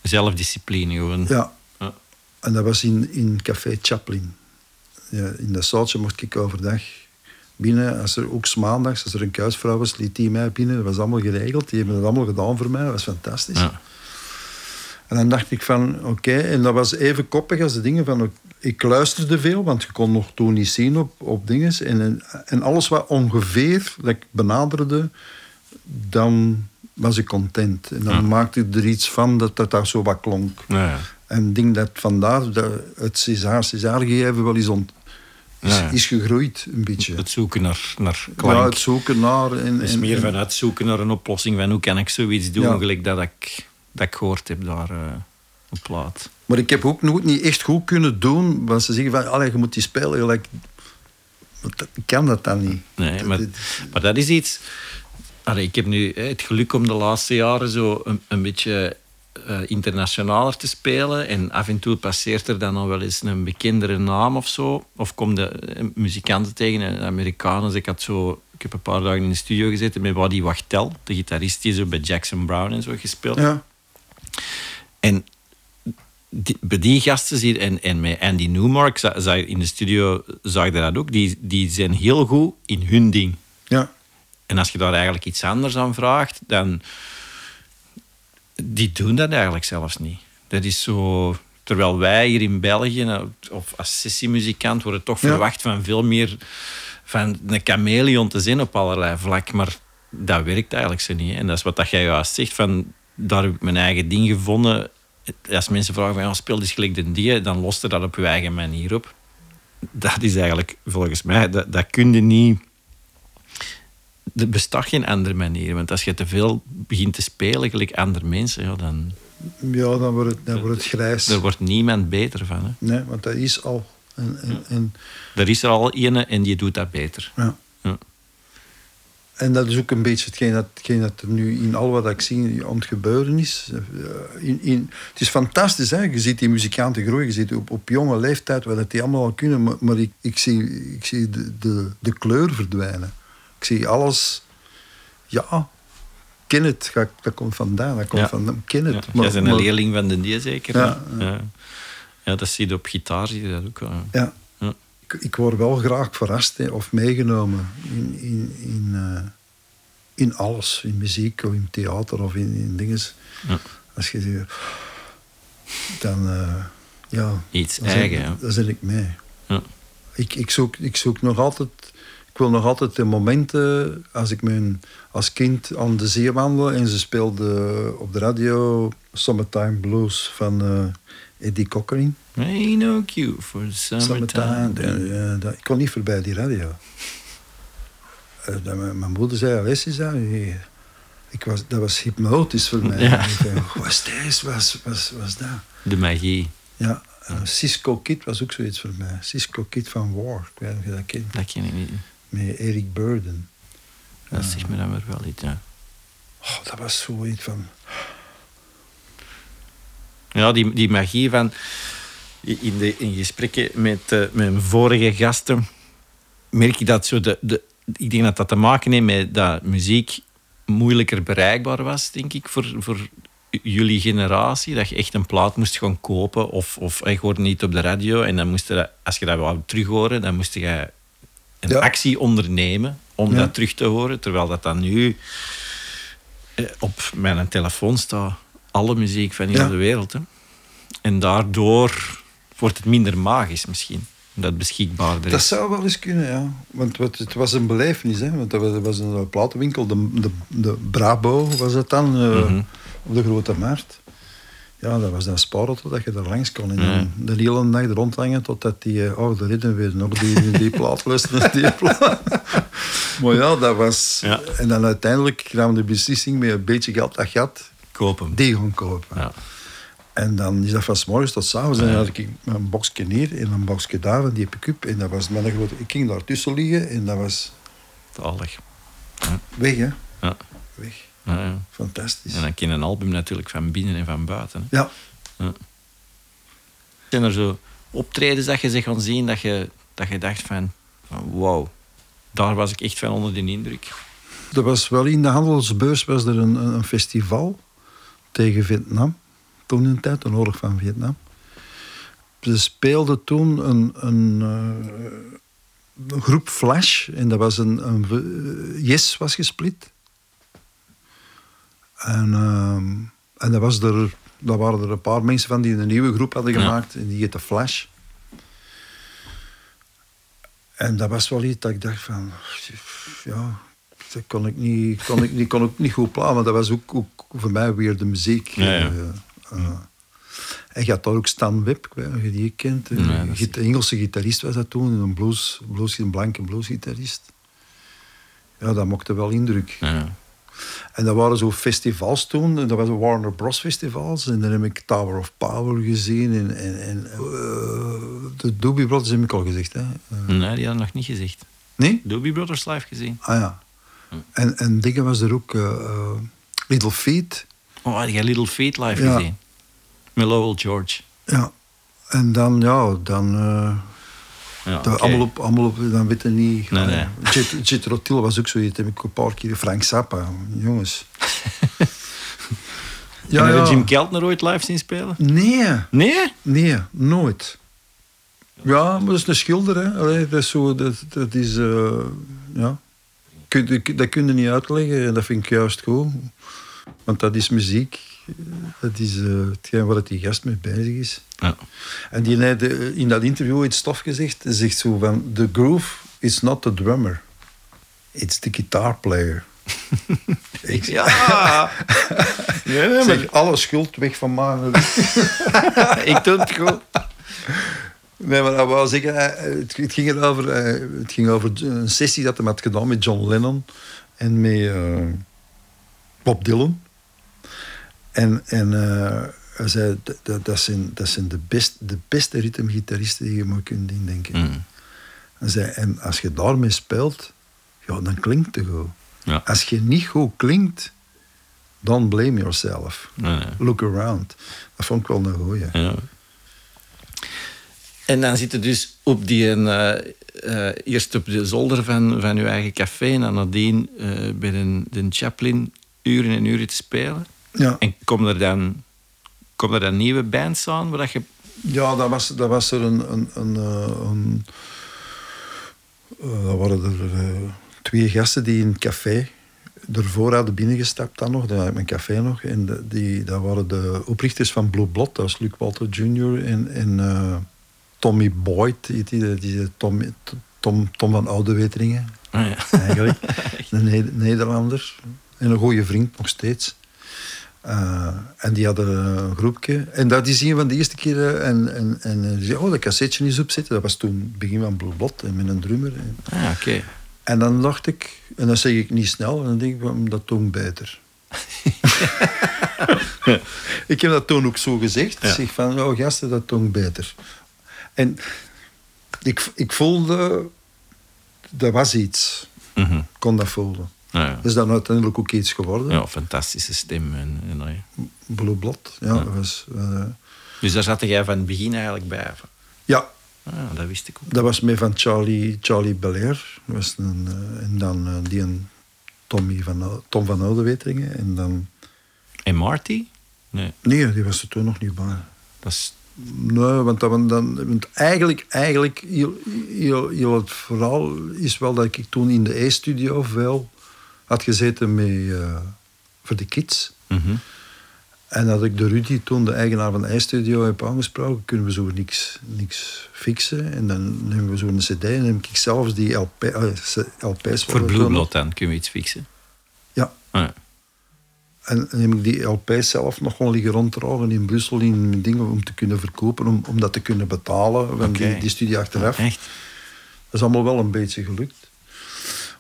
Zelfdiscipline gewoon. Ja. En dat was in, in Café Chaplin. Ja, in dat zaaltje mocht ik overdag binnen. Als er ook 's maandags, als er een kuisvrouw was, liet die mij binnen. Dat was allemaal geregeld. Die hebben het allemaal gedaan voor mij. Dat was fantastisch. Ja. En dan dacht ik van, oké. En dat was even koppig als de dingen van... Ik luisterde veel, want je kon nog toen niet zien op, op dingen. En, en alles wat ongeveer dat ik benaderde, dan was ik content. En dan Ja. maakte ik er iets van dat dat daar zo wat klonk. Ja. En ik denk dat vandaar dat het César, César gegeven wel is, ont, is, Ja, ja. is gegroeid een beetje. Het zoeken naar, naar klank. Ja, het zoeken naar... En, meer en- vanuit zoeken naar een oplossing van hoe kan ik zoiets doen, Ja. gelijk dat ik, dat ik gehoord heb daar eh, op plaat. Maar ik heb ook nooit niet echt goed kunnen doen, want ze zeggen van, allee, je moet die spelen. Gelijk, dat- ik kan dat dan niet. Nee, maar, dat- maar dat is iets... Allee, ik heb nu hè, het geluk om de laatste jaren zo een, een beetje eh, internationaler te spelen. En af en toe passeert er dan al wel eens een bekendere naam of zo. Of komen de eh, muzikanten tegen, eh, Amerikanen. Ik, had zo, ik heb een paar dagen in de studio gezeten met Waddy Wachtel, de gitarist die zo bij Jackson Brown en zo gespeeld ja. En die, bij die gasten zie en, en met Andy Newmark za- zag, in de studio zag je dat ook. Die, die zijn heel goed in hun ding. ja. En als je daar eigenlijk iets anders aan vraagt, dan... Die doen dat eigenlijk zelfs niet. Dat is zo... Terwijl wij hier in België, nou, of als sessiemuzikant, worden toch Ja. verwacht van veel meer... Van een chameleon te zijn op allerlei vlak. Maar dat werkt eigenlijk zo niet. En dat is wat dat jij juist zegt. Van, daar heb ik mijn eigen ding gevonden. Als mensen vragen van, ja, speel eens gelijk de die, dan lost er dat op je eigen manier op. Dat is eigenlijk, volgens mij, dat, dat kun je niet... Er bestaat geen andere manier. Want als je te veel begint te spelen, gelijk andere mensen, ja, dan ja, dan wordt het, dan wordt het grijs. er wordt niemand beter van. Hè. Nee, want dat is al. En, en, en, Er is er al ene en die doet dat beter. ja. Ja. En dat is ook een beetje hetgeen dat, hetgeen dat er nu in al wat ik zie aan het gebeuren is. Eh, In, in, het is fantastisch, hè? je ziet die muzikanten groeien, je ziet op, op jonge leeftijd wat die allemaal al kunnen, maar, maar ik, ik zie, ik zie de, de, de kleur verdwijnen. Ik zie alles, ja, ken het, dat, komt vandaan, dat komt Ja. van, ken het. Ja, maar- Jij bent een maar- leerling van de die zeker? Ja, ja. Ja, dat zie je op gitaar, zie je dat ook wel. Ja. Ja. Ik, ik word wel graag verrast hè, of meegenomen in, in, in, eh, in alles. In muziek of in theater of in, in dingen. Ja. Als je zegt, dan, eh, ja, Iets dan eigen. Dan zit ik mee. Ja. Ik, ik, zoek, ik zoek nog altijd... Ik wil nog altijd de momenten als ik mijn, als kind aan de zee wandel en ze speelde op de radio Summertime Blues van eh, Eddie Cochran. Ain't no cue for summertime. Dat- ik kon niet voorbij die radio. Eh, dat mijn, moeder zei, Alessia, zei, ik was, dat was hypnotisch voor mij. Ja. Ik zei, wat is deze? Is- is- wat is dat? De magie, Ja, Cisco Kid was ook zoiets voor mij. Cisco Kid van War, ik weet niet of je dat kent. dat ken ik niet. Met Eric Burden. Dat zegt me dan weer wel iets, ja. Oh, dat was zoiets van... Ja, die, die magie van... In, de, in gesprekken met eh, mijn vorige gasten merk je dat zo de, de... Ik denk dat dat te maken heeft met dat muziek moeilijker bereikbaar was, denk ik, voor, voor jullie generatie. Dat je echt een plaat moest gaan kopen of, of eh, je hoorde niet op de radio. En dan moest je dat, als je dat wou terug horen, dan moest je een Ja. actie ondernemen om Ja. dat terug te horen. Terwijl dat dan nu eh, op mijn telefoon staat alle muziek van heel de wereld. Hè. En daardoor wordt het minder magisch misschien. Dat het beschikbaarder Dat zou wel eens kunnen, ja. Want wat, het was een belevenis, hè. Want dat was, dat een platenwinkel, de, de, de Brabo was het dan, Mhm. op de Grote Markt. Ja, dat was dan sparen totdat je er langs kon. En Ja. dan de hele er rondhangen totdat die... eh, Oh, de ritme weer nog die, die plaat luisteren, die plaat. maar ja, dat was... Ja. En dan uiteindelijk we de beslissing met een beetje geld dat je had, Koop hem. die gaan kopen. Ja. En dan is dat van 's morgens tot 's avonds. En dan had ik een boxje hier en een boxje daar en die pick-up. En dat was met een grote... Ik ging daar tussen liggen en dat was Zalig. weg, hè. Ja. Weg. Ja, ja. Fantastisch. En dan ken je een album natuurlijk van binnen en van buiten. Hè. Ja. Zijn er zo optredens dat je ze gaan zien dat je, dat je dacht van, van wow, daar was ik echt van onder de indruk. Er was wel in de handelsbeurs was er een, een een festival tegen Vietnam. Toen in de tijd, de oorlog van Vietnam. Ze speelden toen een, een, eh, een groep Flash. En dat was een, een eh, Yes was gesplit. En, ehm, en dat, was er, dat waren er een paar mensen van die een nieuwe groep hadden Ja. gemaakt. En die heette Flash. En dat was wel iets dat ik dacht van... Ja, dat kon ik niet, kon ik niet, kon ik niet goed plaatsen. Maar dat was ook, ook voor mij weer de muziek. Ja, ja. Eh, eh. en je had daar ook Stan Webb, ik weet niet of je die kent. Nee, een Engelse gitarist was dat toen. Een, blues, blues, een blanke bluesgitarist. Ja, dat maakte wel indruk. Ja. En dat waren zo festivals toen. En dat was de Warner Bros. festivals. En dan heb ik Tower of Power gezien. En, en, en eh, de Doobie Brothers heb ik al gezegd. Hè. Eh, Nee, die had nog niet gezegd. nee? Doobie Brothers live gezien. Ah ja. En, en dingen was er ook... eh, Little Feet. Oh, had je Little Feet live Ja. gezien? Met Lowell George. Ja. En dan, ja, dan... Ja, dat allemaal, op, allemaal op... Dan weet je niet... Nee, nee. Jet, Jet Rotil was ook zoiets. heb ik een paar keer... Frank Zappa. Jongens. Ja, je Jim Keltner ooit live zien spelen? Nee. Nee? Nee, nooit. Ja, maar dat is een schilder, hè. Allee, dat is zo, dat, dat is, eh, ja. Kun, dat- dat kun je niet uitleggen en dat vind ik juist goed. Want dat is muziek. Dat is eh, hetgeen waar die gast mee bezig is. Ja. En die heeft eh, in dat interview iets stof gezegd. Zegt zo van, the groove is not the drummer. It's the guitar player. ik Ja. nee, nee, maar zeg, alle schuld weg van mij. ik doe het goed. Nee, maar dat wou zeggen, eh, het, het, ging erover, eh, het ging over een sessie dat hij had gedaan met John Lennon en met Bob Dylan. En, en hij zei, dat, dat, zijn, dat zijn de, best, de beste ritmegitaristen die je maar kunt indenken. Mm. Hij zei, en als je daarmee speelt, ja, dan klinkt het goed. Ja. Als je niet goed klinkt, don't blame yourself. Nee, nee. Look around. Dat vond ik wel een goeie. Ja. En dan zit je dus op die, eh, eh, eerst op de zolder van, van je eigen café en dan nadien eh, bij de, de Chaplin uren en uren te spelen. Ja, En komen er dan, komen er nieuwe bands aan? Waar dat je... ja dat, was, dat was er een... een, een, eh, een eh, dat waren er eh, twee gasten die in een café ervoor hadden binnengestapt dan nog. Dat had mijn café nog. En de- die, dat waren de oprichters van Blue Blood. Dat was Luc Walter Jr. en, en Tommy Boyd. Die, die, die, Tom, Tom, Tom van Oudeweteringen. Ah, ja. eigenlijk. een Ne- Nederlander. En een goede vriend nog steeds. Eh, en die hadden een groepje. En dat is een van de eerste keren. En, en, en eh, die zei, oh, dat cassetje is opzetten. Dat was toen het begin van Blood. En met een drummer. En, Ah, oké. en dan dacht ik, en dat zeg ik niet snel, en dan denk ik, "Hm, dat toont beter. ik heb dat toen ook zo gezegd. Ja. Zeg van, oh gasten, dat toont beter. En ik, ik voelde, dat was iets. Mhm. Ik kon dat voelen. Ah, ja. Dat is dan uiteindelijk ook iets geworden. ja, fantastische stem. En, en, ah, ja. Blue Blood, ja. Was, eh, Dus daar zat jij van het begin eigenlijk bij. ja, Ah, dat wist ik ook. dat was mee van Charlie, Charlie Belair. Was een, eh, en dan eh, die en Tommy van, Tom van Oudeweteringen. En dan... En Marty? Nee, Nee, die was er toen nog niet bij. dat is... Nee, want, dat, want dan, want eigenlijk, eigenlijk heel, heel, heel het verhaal is wel dat ik toen in de E-studio veel had gezeten met, eh, voor de kids. Mhm. En dat ik de Rudy toen, de eigenaar van de E-studio, heb aangesproken, kunnen we zo niks, niks fixen. En dan nemen we zo een cd en neem ik zelfs die LP, eh, LP's... Voor. Blood dan kunnen we iets fixen. Ja, Ah, ja. En dan heb ik die LP's zelf nog gewoon liggen ronddragen in Brussel in dingen om te kunnen verkopen, om, om dat te kunnen betalen. van die, die studie achteraf. Echt? Dat is allemaal wel een beetje gelukt.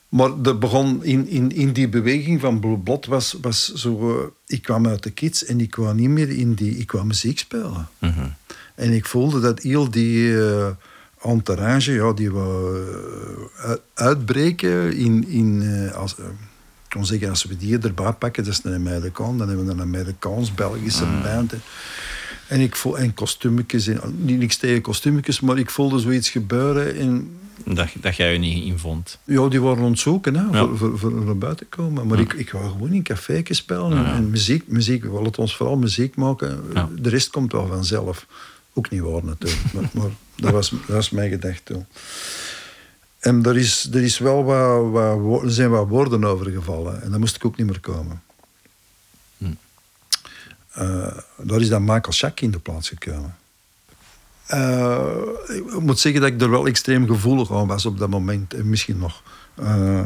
Maar dat begon in, in, in die beweging van Blue Blood was, was zo... eh, ik kwam uit de kids en ik kwam niet meer in die... Ik kwam muziek spelen. Mhm. En ik voelde dat heel die eh, entourage, ja, die wou eh, uit- uitbreken in... in als, ik kon zeggen, als we die erbij pakken, dat is een Amerikaan, dan hebben we een Amerikaans-Belgische band. hè. En ik voel en kostuumetjes, en, niet niks tegen kostuumetjes, maar ik voelde zoiets gebeuren en Dat, dat jij je niet in vond. ja, die waren ontzoeken hè, Ja. voor, voor, voor naar buiten te komen. Maar ik, ik wou gewoon in café's spelen en, en muziek. muziek. We willen ons vooral muziek maken. De rest komt wel vanzelf. Ook niet waar natuurlijk, maar, maar dat, was, dat was mijn gedachte toen. En er, is, er is wel wat, wat, er zijn wat woorden over gevallen. En daar moest ik ook niet meer komen. Hm. Eh, daar is dan Michael Schack in de plaats gekomen. Eh, ik moet zeggen dat ik er wel extreem gevoelig aan was op dat moment. En misschien nog. Eh,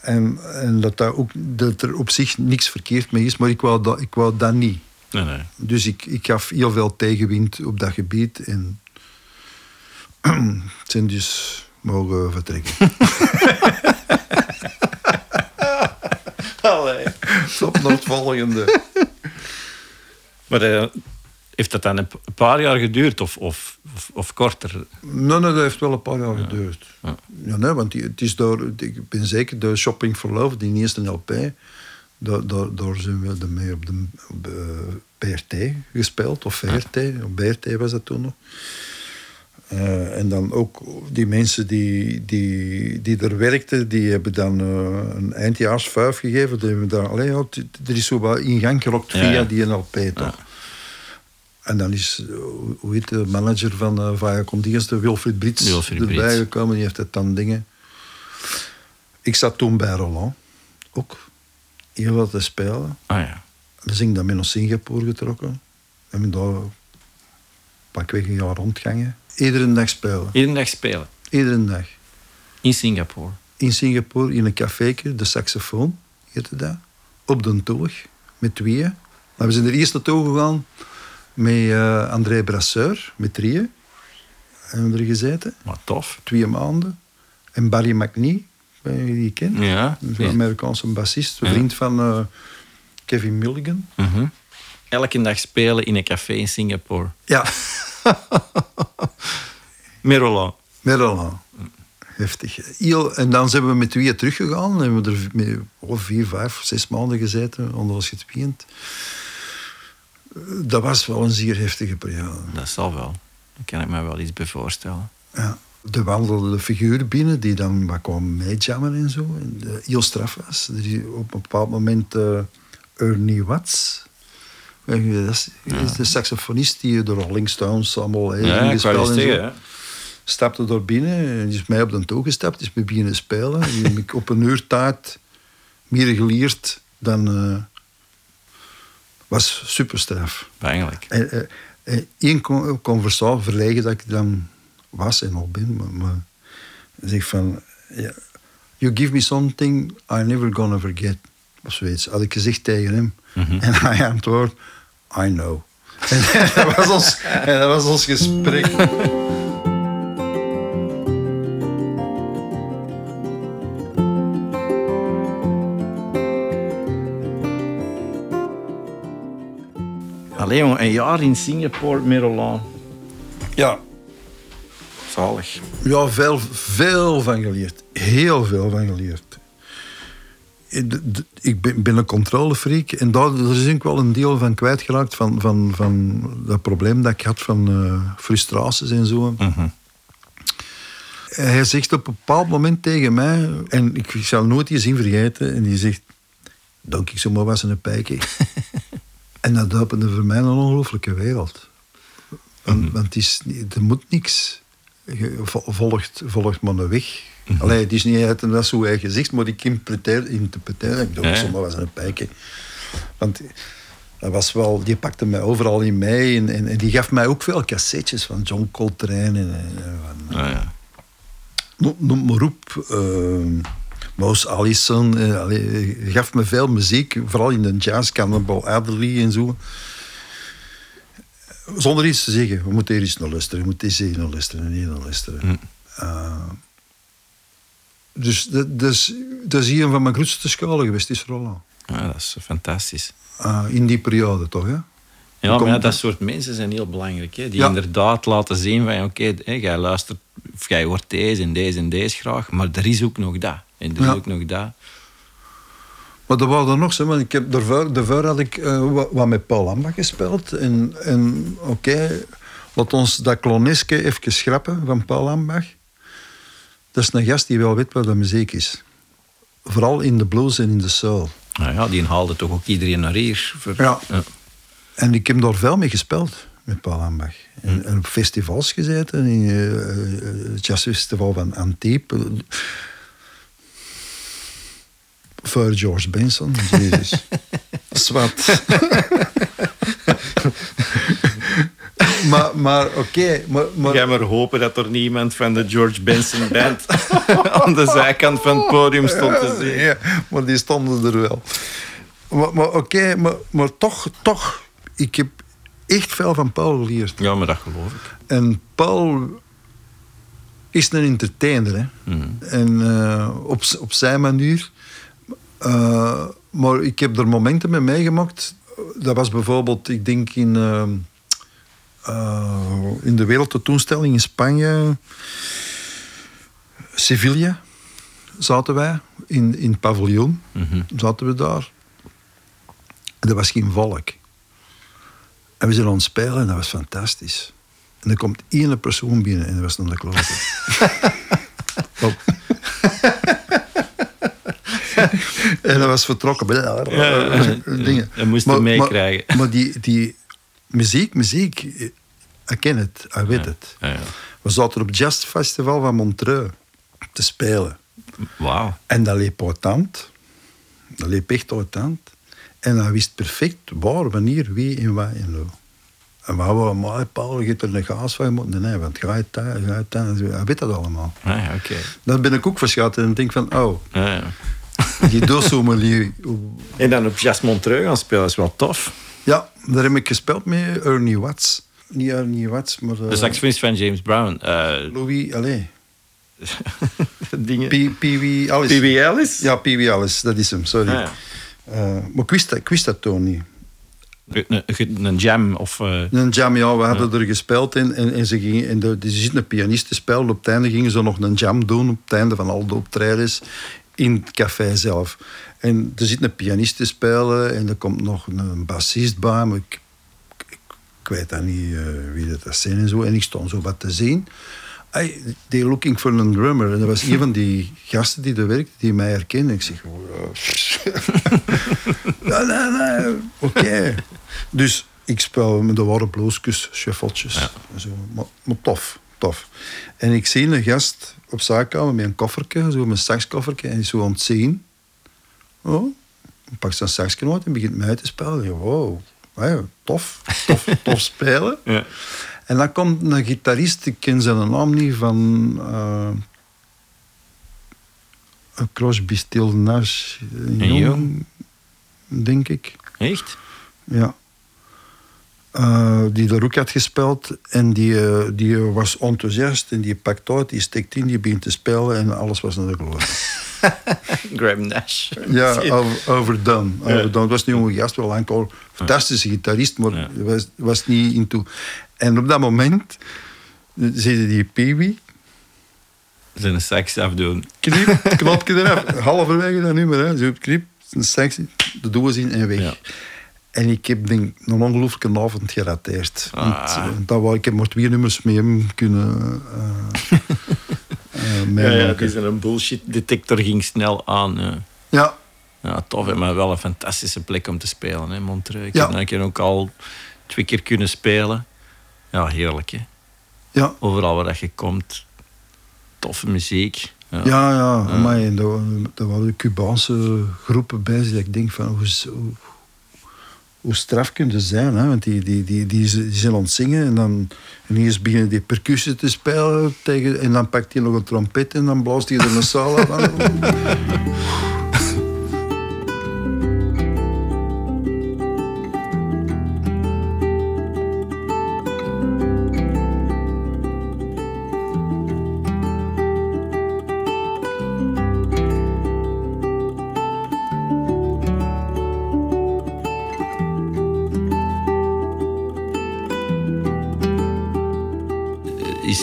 en en dat, dat, ook, dat er op zich niks verkeerd mee is, maar ik wou dat, ik wou dat niet. Nee, nee. Dus ik, ik gaf heel veel tegenwind op dat gebied. En het zijn dus mogen vertrekken. Allee. Op naar het volgende. Maar eh, heeft dat dan een paar jaar geduurd of, of, of, of korter? Nee, nee, dat heeft wel een paar jaar geduurd. Ja. Ja, nee, want die, het is door, ik ben zeker de Shopping for Love, die eerste LP, daar, daar, daar zijn we ermee op de, op de PRT gespeeld, of VRT, op BRT was dat toen nog. Eh, en dan ook die mensen die, die, die er werkten, die hebben dan eh, een eindjaarsvuif gegeven. Die hebben daar, allee, er is zo wat in gang gerokt Ja, via die LP toch. En dan is, eh, hoe- heet de manager van uh, Vaya Condias, de Wilfried Brits, Wilfried erbij Brits. gekomen. Die heeft het dan dingen. Ik zat toen bij Roland, ook. Heel wat te spelen. Ah ja. Dus ik dan mee naar Singapore getrokken. En ben daar pakweg een jaar rondgangen. Iedere dag spelen. Iedere dag spelen. Iedere dag. In Singapore. In Singapore, in een caféke, de saxofoon, heette dat. Op de toog, met tweeën. Maar we zijn er eerst naartoe gegaan met eh, André Brasseur, met drieën. Hebben we er gezeten, Maar tof. twee maanden. En Barry McNee, weet je die kent? Ja. Zo'n Amerikaanse bassist, een vriend van eh, Kevin Mulligan. Mhm. Elke dag spelen in een café in Singapore. Ja, met Roland. heftig. Heel, en dan zijn we met tweeën teruggegaan. En hebben we er met, oh, vier, vijf, zes maanden gezeten onder ons getweend. Dat was wel een zeer heftige periode. Dat zal wel. Daar kan ik me wel iets bij voorstellen. Ja. Er wandelden figuren binnen die dan wat kwamen meejammen en zo. En, uh, heel straf was. Er is op een bepaald moment uh, Ernie Watts. Dat is, ja. de saxofonist die de Rolling Stones allemaal heeft ja, gespeeld. en zo. Stapte door binnen en is mij op de toe gestapt, is me beginnen spelen. Die heb ik op een uur tijd meer geleerd dan. Uh, was super straf. Eigenlijk. En, uh, één conversatie verlegen dat ik dan was en nog ben, maar, maar zeg van. Yeah, you give me something I never gonna forget. Of zoiets. Had ik gezegd tegen hem. Mm -hmm. En hij antwoordt. I know. En dat was ons, en dat was ons gesprek. Allee, jongen, een jaar in Singapore met Roland. Ja. Zalig. Ja, veel, veel van geleerd. Heel veel van geleerd ik ben een controlefreak en daar is ik wel een deel van kwijtgeraakt van, van, van dat probleem dat ik had van uh, frustraties en zo. Mm -hmm. Hij zegt op een bepaald moment tegen mij, en ik zal nooit die zin vergeten, en die zegt: Dank ik zo maar was een pijkje. en dat opende voor mij een ongelooflijke wereld. Want, mm -hmm. want het is, er moet niks. Je volgt, volgt maar een weg. Mm Allee, het is niet uit dat zo hij gezegd, maar ik interpreteer, interpreteer ik dacht, ja. was een pijkje. Want dat was wel, die pakte mij overal in mij en, en, en, die gaf mij ook veel cassettes van John Coltrane. En, en van, ah, ja. noem, noem maar op. Uh, Mouse Allison. Uh, allee, gaf me veel muziek, vooral in de jazz, Cannibal Adderley en zo. Zonder iets te zeggen. We moeten hier eens naar luisteren. We moeten eens naar luisteren en hier naar luisteren. Mm. Uh, dus dat, dus, dat is een van mijn grootste scholen geweest, is Roland. Ja, dat is fantastisch. Uh, in die periode toch, hè? Ja, maar ja, dat soort mensen zijn heel belangrijk. Hè? Die ja. inderdaad laten zien van, oké, okay, jij luistert, of jij hoort deze en deze en deze graag, maar er is ook nog dat. En er is Ja. ook nog dat. Maar er waren er nog, zo, want ik heb daarvoor, daarvoor had ik eh, wat, wat met Paul Lambach gespeeld. En, en oké, laat ons dat kloneske even schrappen van Paul Lambach. Dat is een gast die wel weet wat de muziek is. Vooral in de blues en in de soul. Nou ja, die haalde toch ook iedereen naar hier. Voor, Ja. En ik heb daar veel mee gespeeld met Paul Lambach. En, en op festivals gezeten, in eh, het jazzfestival van Antibes. Voor George Benson, jezus. Zwart. maar maar oké, maar, maar, Ga maar hopen dat er niemand van de George Benson Band aan de zijkant van het podium stond te zien. Ja, maar die stonden er wel. Maar, maar oké, maar, maar toch, toch, ik heb echt veel van Paul geleerd. Ja, maar dat geloof ik. En Paul is een entertainer, hè. Mhm. En eh, op, op zijn manier. Eh, maar ik heb er momenten mee meegemaakt. Dat was bijvoorbeeld, ik denk in, eh, in de wereldtentoonstelling in Spanje. Sevilla zaten wij, in, in het paviljoen Mhm. zaten we daar. En er was geen volk. En we aan het spelen en dat was fantastisch. En er komt één persoon binnen en dat was dan de klote. En dat was vertrokken. Dingen. Dat moest Maar- je maar- meekrijgen. Maar die, die muziek, muziek, ik ken het, ik weet het. Ja, ja. We zaten op het Jazz Festival van Montreux te spelen. Wauw. En dat liep autant. Dat liep echt autant. En hij wist perfect waar, wanneer, wie en wat en zo. En we hadden maar Paul, je hebt er een gaas van moeten. Nee, want ga je daar, ga je daar. Hij weet dat allemaal. Ah, ja, oké. Dan ben ik ook verschatten en denk van, oh, Ja, ja. die. En dan op Jazz Montreux gaan spelen is wel tof. Ja, daar heb ik gespeeld met Ernie Watts. Niet Ernie Watts, maar... eh, De saxofonist van James Brown. eh Louis, allez. dingen. Pee Pee Wee Alice. P.B. Ellis? Ja, Pee Wee Alice, dat is hem, sorry. Ah, ja. Eh, maar ik wist, dat, ik wist dat toen niet. Een, een jam of... Uh... Een jam, ja. We hadden er gespeeld in en, en ze gingen... En de, ze zitten een pianist te spelen. Op het einde gingen ze nog een jam doen. Op het einde van al de optredens. In het café zelf. En er zit een pianist te spelen. En er komt nog een bassist bij. Maar ik, ik, ik weet dan niet uh, wie dat zijn en zo. En ik stond zo wat te zien. They looking for a drummer. En dat was een van die gasten die er werkte, die mij herkende. Ik zeg, oh, ja, nee, nee, oké. Dus ik speel met de shuffletjes. Ja. Zo. Maar, maar, tof, tof. En ik zie een gast op zaakkamer met een koffertje, zo met saxkoffertje, en is zo aan het zien. Oh, pak zijn saxje uit en begint mij te spelen. Wow, tof, tof, tof spelen. Ja. En dan komt een gitarist, ik ken zijn naam niet, van uh, Crosby, Still Nash, Jong, denk ik. Echt? Ja. Uh, die de roek had gespeeld en die, uh, die was enthousiast en die pakt uit, die steekt in, die begint te spelen en alles was naar de glorie. Graham Nash. Ja, over, overdone. overdone. Was een jonge gast, wel enkel fantastische gitarist, maar ja. was, was niet into. En op dat moment zie je die Peewee. Zijn sax afdoen. Knip, knopje eraf. Halverwege dat nummer, hè. Zo knip, een sax, de doos in en weg. Ja. En ik heb denk, een ongelooflijke avond gerateerd. Ah. Want, dat ik heb maar twee nummers mee hem kunnen uh, uh, ja, ja, het is een bullshit detector ging snel aan. Ja. ja. Ja, tof. Maar wel een fantastische plek om te spelen, hè, Montreux. Ik ja. heb, ik ook al twee keer kunnen spelen. Ja, heerlijk hè. Ja. Overal waar je komt, toffe muziek. Ja, ja, ja. ja. Maar er, waren Cubaanse groepen bij die ik denk van hoe, hoe, hoe straf kunnen zijn. Hè? Want die, die, die, die, die zijn aan het zingen en dan ineens beginnen die percussie te spelen tegen, en dan pakt hij nog een trompet en dan blaast hij er een sala van.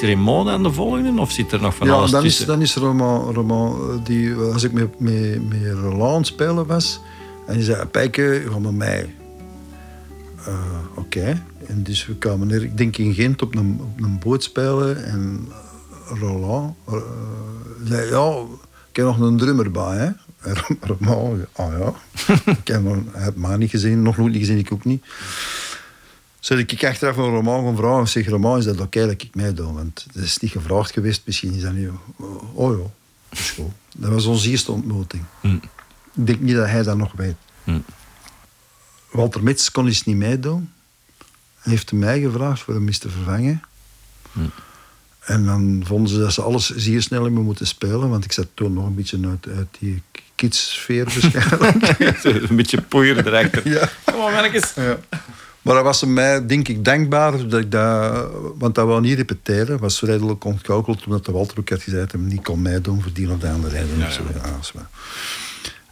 Raymond aan de volgende? Of zit er nog van ja, alles dan tussen? Is, dan is Roman, Roman die, als ik met, met, met Roland spelen was, en die zei, Pijke, ga met mij. Uh, Oké. En dus we kwamen er, ik denk in Gent, op een, op een boot spelen. En Roland uh, zei, ja, ik heb nog een drummer bij, hè. Roman, ah ja. ik heb hem, niet gezien, nog nooit niet gezien, ik ook niet. Zou ik achteraf een roman gaan vragen, zeg roman, is dat oké dat ik meedoe? Want dat is niet gevraagd geweest, misschien is dat niet... Oh ja, dat is goed. Dat was onze eerste ontmoeting. Mm. Ik denk niet dat hij dat nog weet. Mm. Walter Mits kon eens niet meedoen. Hij heeft mij gevraagd voor hem eens te vervangen. Mm. En dan vonden ze dat ze alles zeer snel hebben moeten spelen, want ik zat toen nog een beetje uit, uit die kidssfeer waarschijnlijk. een beetje poeier erachter. Ja. Kom maar, mannetjes. Ja. Maar dat was mij, denk ik, dankbaar. Dat ik dat, want dat wou niet repeteren. was redelijk ontkoukeld, omdat de Walter ook had gezegd... dat hij niet kon meedoen voor die of de andere reden. Ja, ja.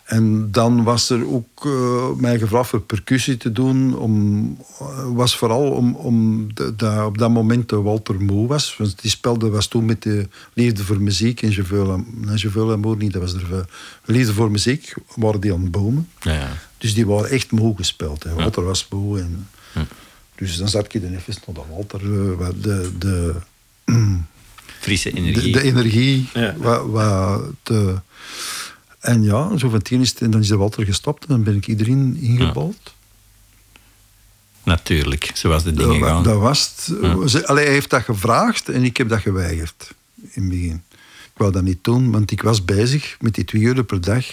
En dan was er ook uh, mij gevraagd voor percussie te doen. Om, was vooral om, om de, de, op dat moment de Walter moe was. Want die spelde was toen met de Liefde voor Muziek en Je veux l'amour niet. Dat was er Liefde voor Muziek, waren die aan het bomen. Ja, ja. Dus die waren echt moe gespeeld. Hè. Walter was moe en... Dus dan zat ik dan even naar de Walter, eh, de, de, Frisse energie. De, de energie. Ja. Wat, wat te, en ja, zo van tien is het, en dan is de Walter gestopt en dan ben ik iedereen ingebald. Ja. Natuurlijk, zoals de dingen gaan. Dat was het. Ja. Allee, hij heeft dat gevraagd en ik heb dat geweigerd in het begin. Ik wou dat niet doen, want ik was bezig met die twee uur per dag.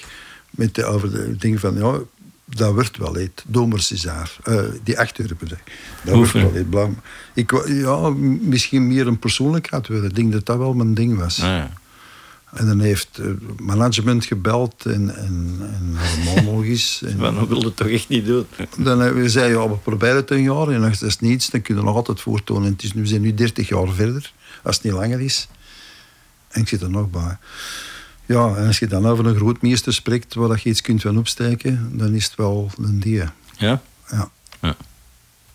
Met de, over de dingen van, ja, dat wordt wel iets. Domer César. Uh, die dag. Dat wordt wel iets. Ik, ja, misschien meer een persoonlijkheid willen. Ik denk dat dat wel mijn ding was. Ah, ja. En dan heeft uh, management gebeld en, en, en hormonologisch. maar dan wilde het toch echt niet doen? Dan hebben we zei, ja, we proberen het een jaar. En als dat is niets, dan kunnen we nog altijd voortonen. En het is nu, we zijn nu 30 jaar verder, als het niet langer is. En ik zit er nog bij. Ja, en als je dan over een grootmeester spreekt waar je iets kunt van opsteken, dan is het wel een die. Ja? Ja. ja.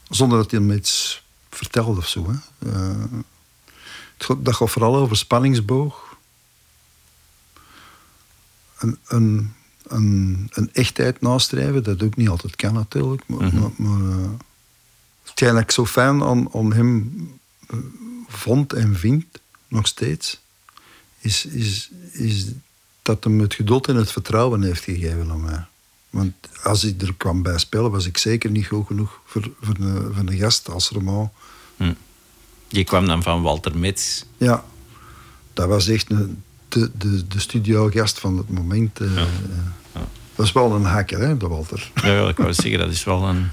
Zonder dat hij me iets vertelde of zo. Hè. Uh, dat gaat vooral over spanningsboog. Een, een, een, een echtheid nastreven, dat ook niet altijd kan natuurlijk. Maar, mm -hmm. maar, maar uh, hetgeen dat ik zo fijn aan, aan hem uh, vond en vind, nog steeds, is, is, is dat hem het geduld en het vertrouwen heeft gegeven aan mij. Want als ik er kwam bij spelen, was ik zeker niet goed genoeg voor, voor, een, voor een gast als Roman. Hm. Je kwam dan van Walter Mets. Ja, dat was echt een, de, de, de studiogast van het moment. Uh, ja. Ja. Dat is wel een hacker, hè, de Walter. Ja, ja ik wou zeggen, dat is wel een,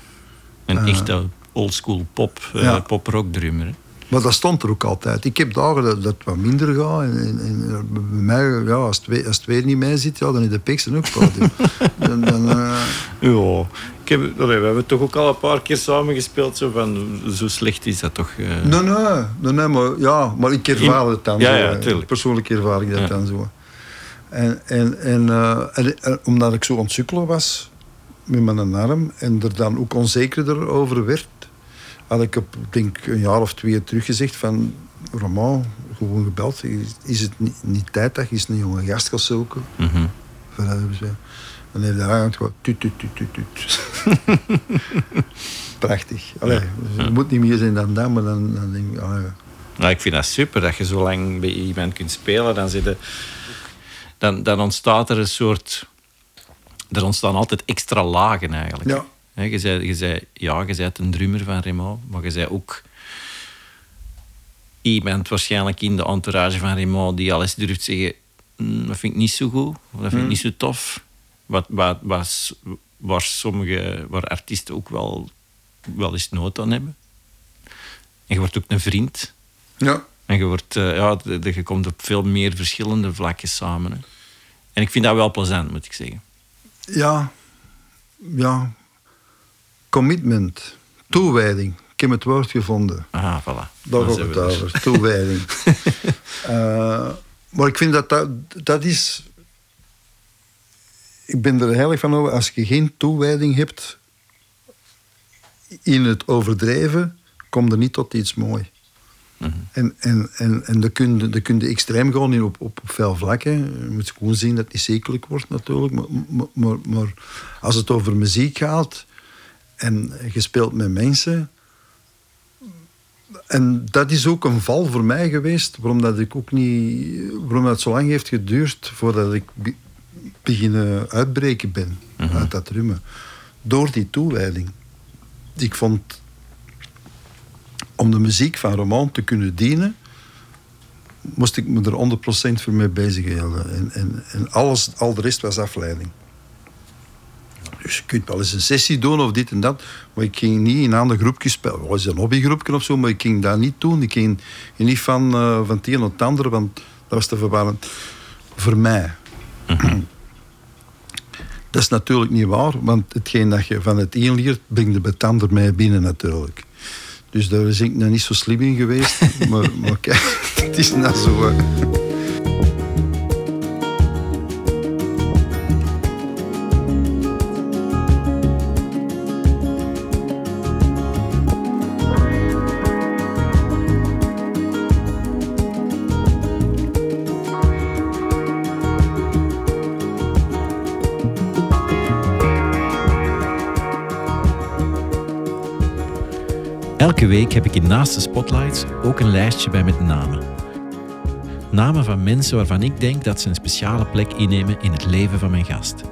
een uh, echte oldschool pop, uh, ja. pop-rock drummer. Hè. Maar dat stond er ook altijd. Ik heb dagen dat het wat minder gaat. En, en, en bij mij, ja, als, het weer, als het weer niet mee zit, ja, dan is de piksen ook podium. dan, dan, uh... Ja, ik heb, we hebben toch ook al een paar keer samen gespeeld. Zo, van, zo slecht is dat toch? Uh... Nee, nee, nee, nee, maar, ja, maar ik ervaar het dan ja, zo. Ja, Persoonlijk ervaar ik dat ja. dan zo. En, en, en, uh, en, omdat ik zo ontsukkelen was met mijn arm en er dan ook onzekerder over werd, had ik op denk, een jaar of twee terug gezegd van... Roman, gewoon gebeld. Is het niet, niet tijd dat je eens een jonge gast gaat zoeken? Mm -hmm. Dan heeft hij gewoon... Tut, tut, tut, tut, tut. Prachtig. Allee, ja. Het moet niet meer zijn dan dat, maar dan, dan denk ik... Allee. Nou, ik vind dat super dat je zo lang bij iemand kunt spelen. Dan, zit dan, dan ontstaat er een soort... Er ontstaan altijd extra lagen eigenlijk. Ja. He, je, zei, je, zei, ja, je bent een drummer van Remo, maar je zei ook iemand waarschijnlijk in de entourage van Remo die al eens durft zeggen mm, dat vind ik niet zo goed, dat vind ik mm. niet zo tof. Wat, wat, wat, waar sommige waar artiesten ook wel, wel eens nood aan hebben. En je wordt ook een vriend. Ja. En je, wordt, uh, ja, je komt op veel meer verschillende vlakken samen. Hè. En ik vind dat wel plezant, moet ik zeggen. Ja, ja, commitment, toewijding. Ik heb het woord gevonden. Ah, voilà. Daar gaat het over, toewijding. uh, maar ik vind dat, dat dat is... Ik ben er heilig van over, als je geen toewijding hebt in het overdrijven, komt er niet tot iets moois. -hmm. En, en, en, en dan kun je, kun je extreem gaan in op, op, op veel vlakken. Je moet gewoon zien dat het niet zekelijk wordt natuurlijk. Maar, maar, maar, maar als het over muziek gaat en je speelt met mensen. En dat is ook een val voor mij geweest, waarom dat ik ook niet, waarom dat zo lang heeft geduurd voordat ik be, beginnen uitbreken ben Mhm. uit dat rummen. Door die toewijding. Ik vond, om de muziek van Roman te kunnen dienen, moest ik me er 100% voor mee bezighouden. En, en, en alles, al de rest was afleiding. Dus je kunt wel eens een sessie doen of dit en dat. Maar ik ging niet in andere groepjes spelen. Het was een hobbygroepje of zo, maar ik ging dat niet doen. Ik ging niet van, uh, van het een naar het andere, want dat was te verwarrend voor mij. Mm-hmm. Dat is natuurlijk niet waar, want hetgeen dat je van het een leert, brengt de bij het ander mee binnen natuurlijk. Dus daar is ik nog niet zo slim in geweest. maar, maar kijk, het is nou zo. Week heb ik in Naast de Spotlights ook een lijstje bij met namen. Namen van mensen waarvan ik denk dat ze een speciale plek innemen in het leven van mijn gast.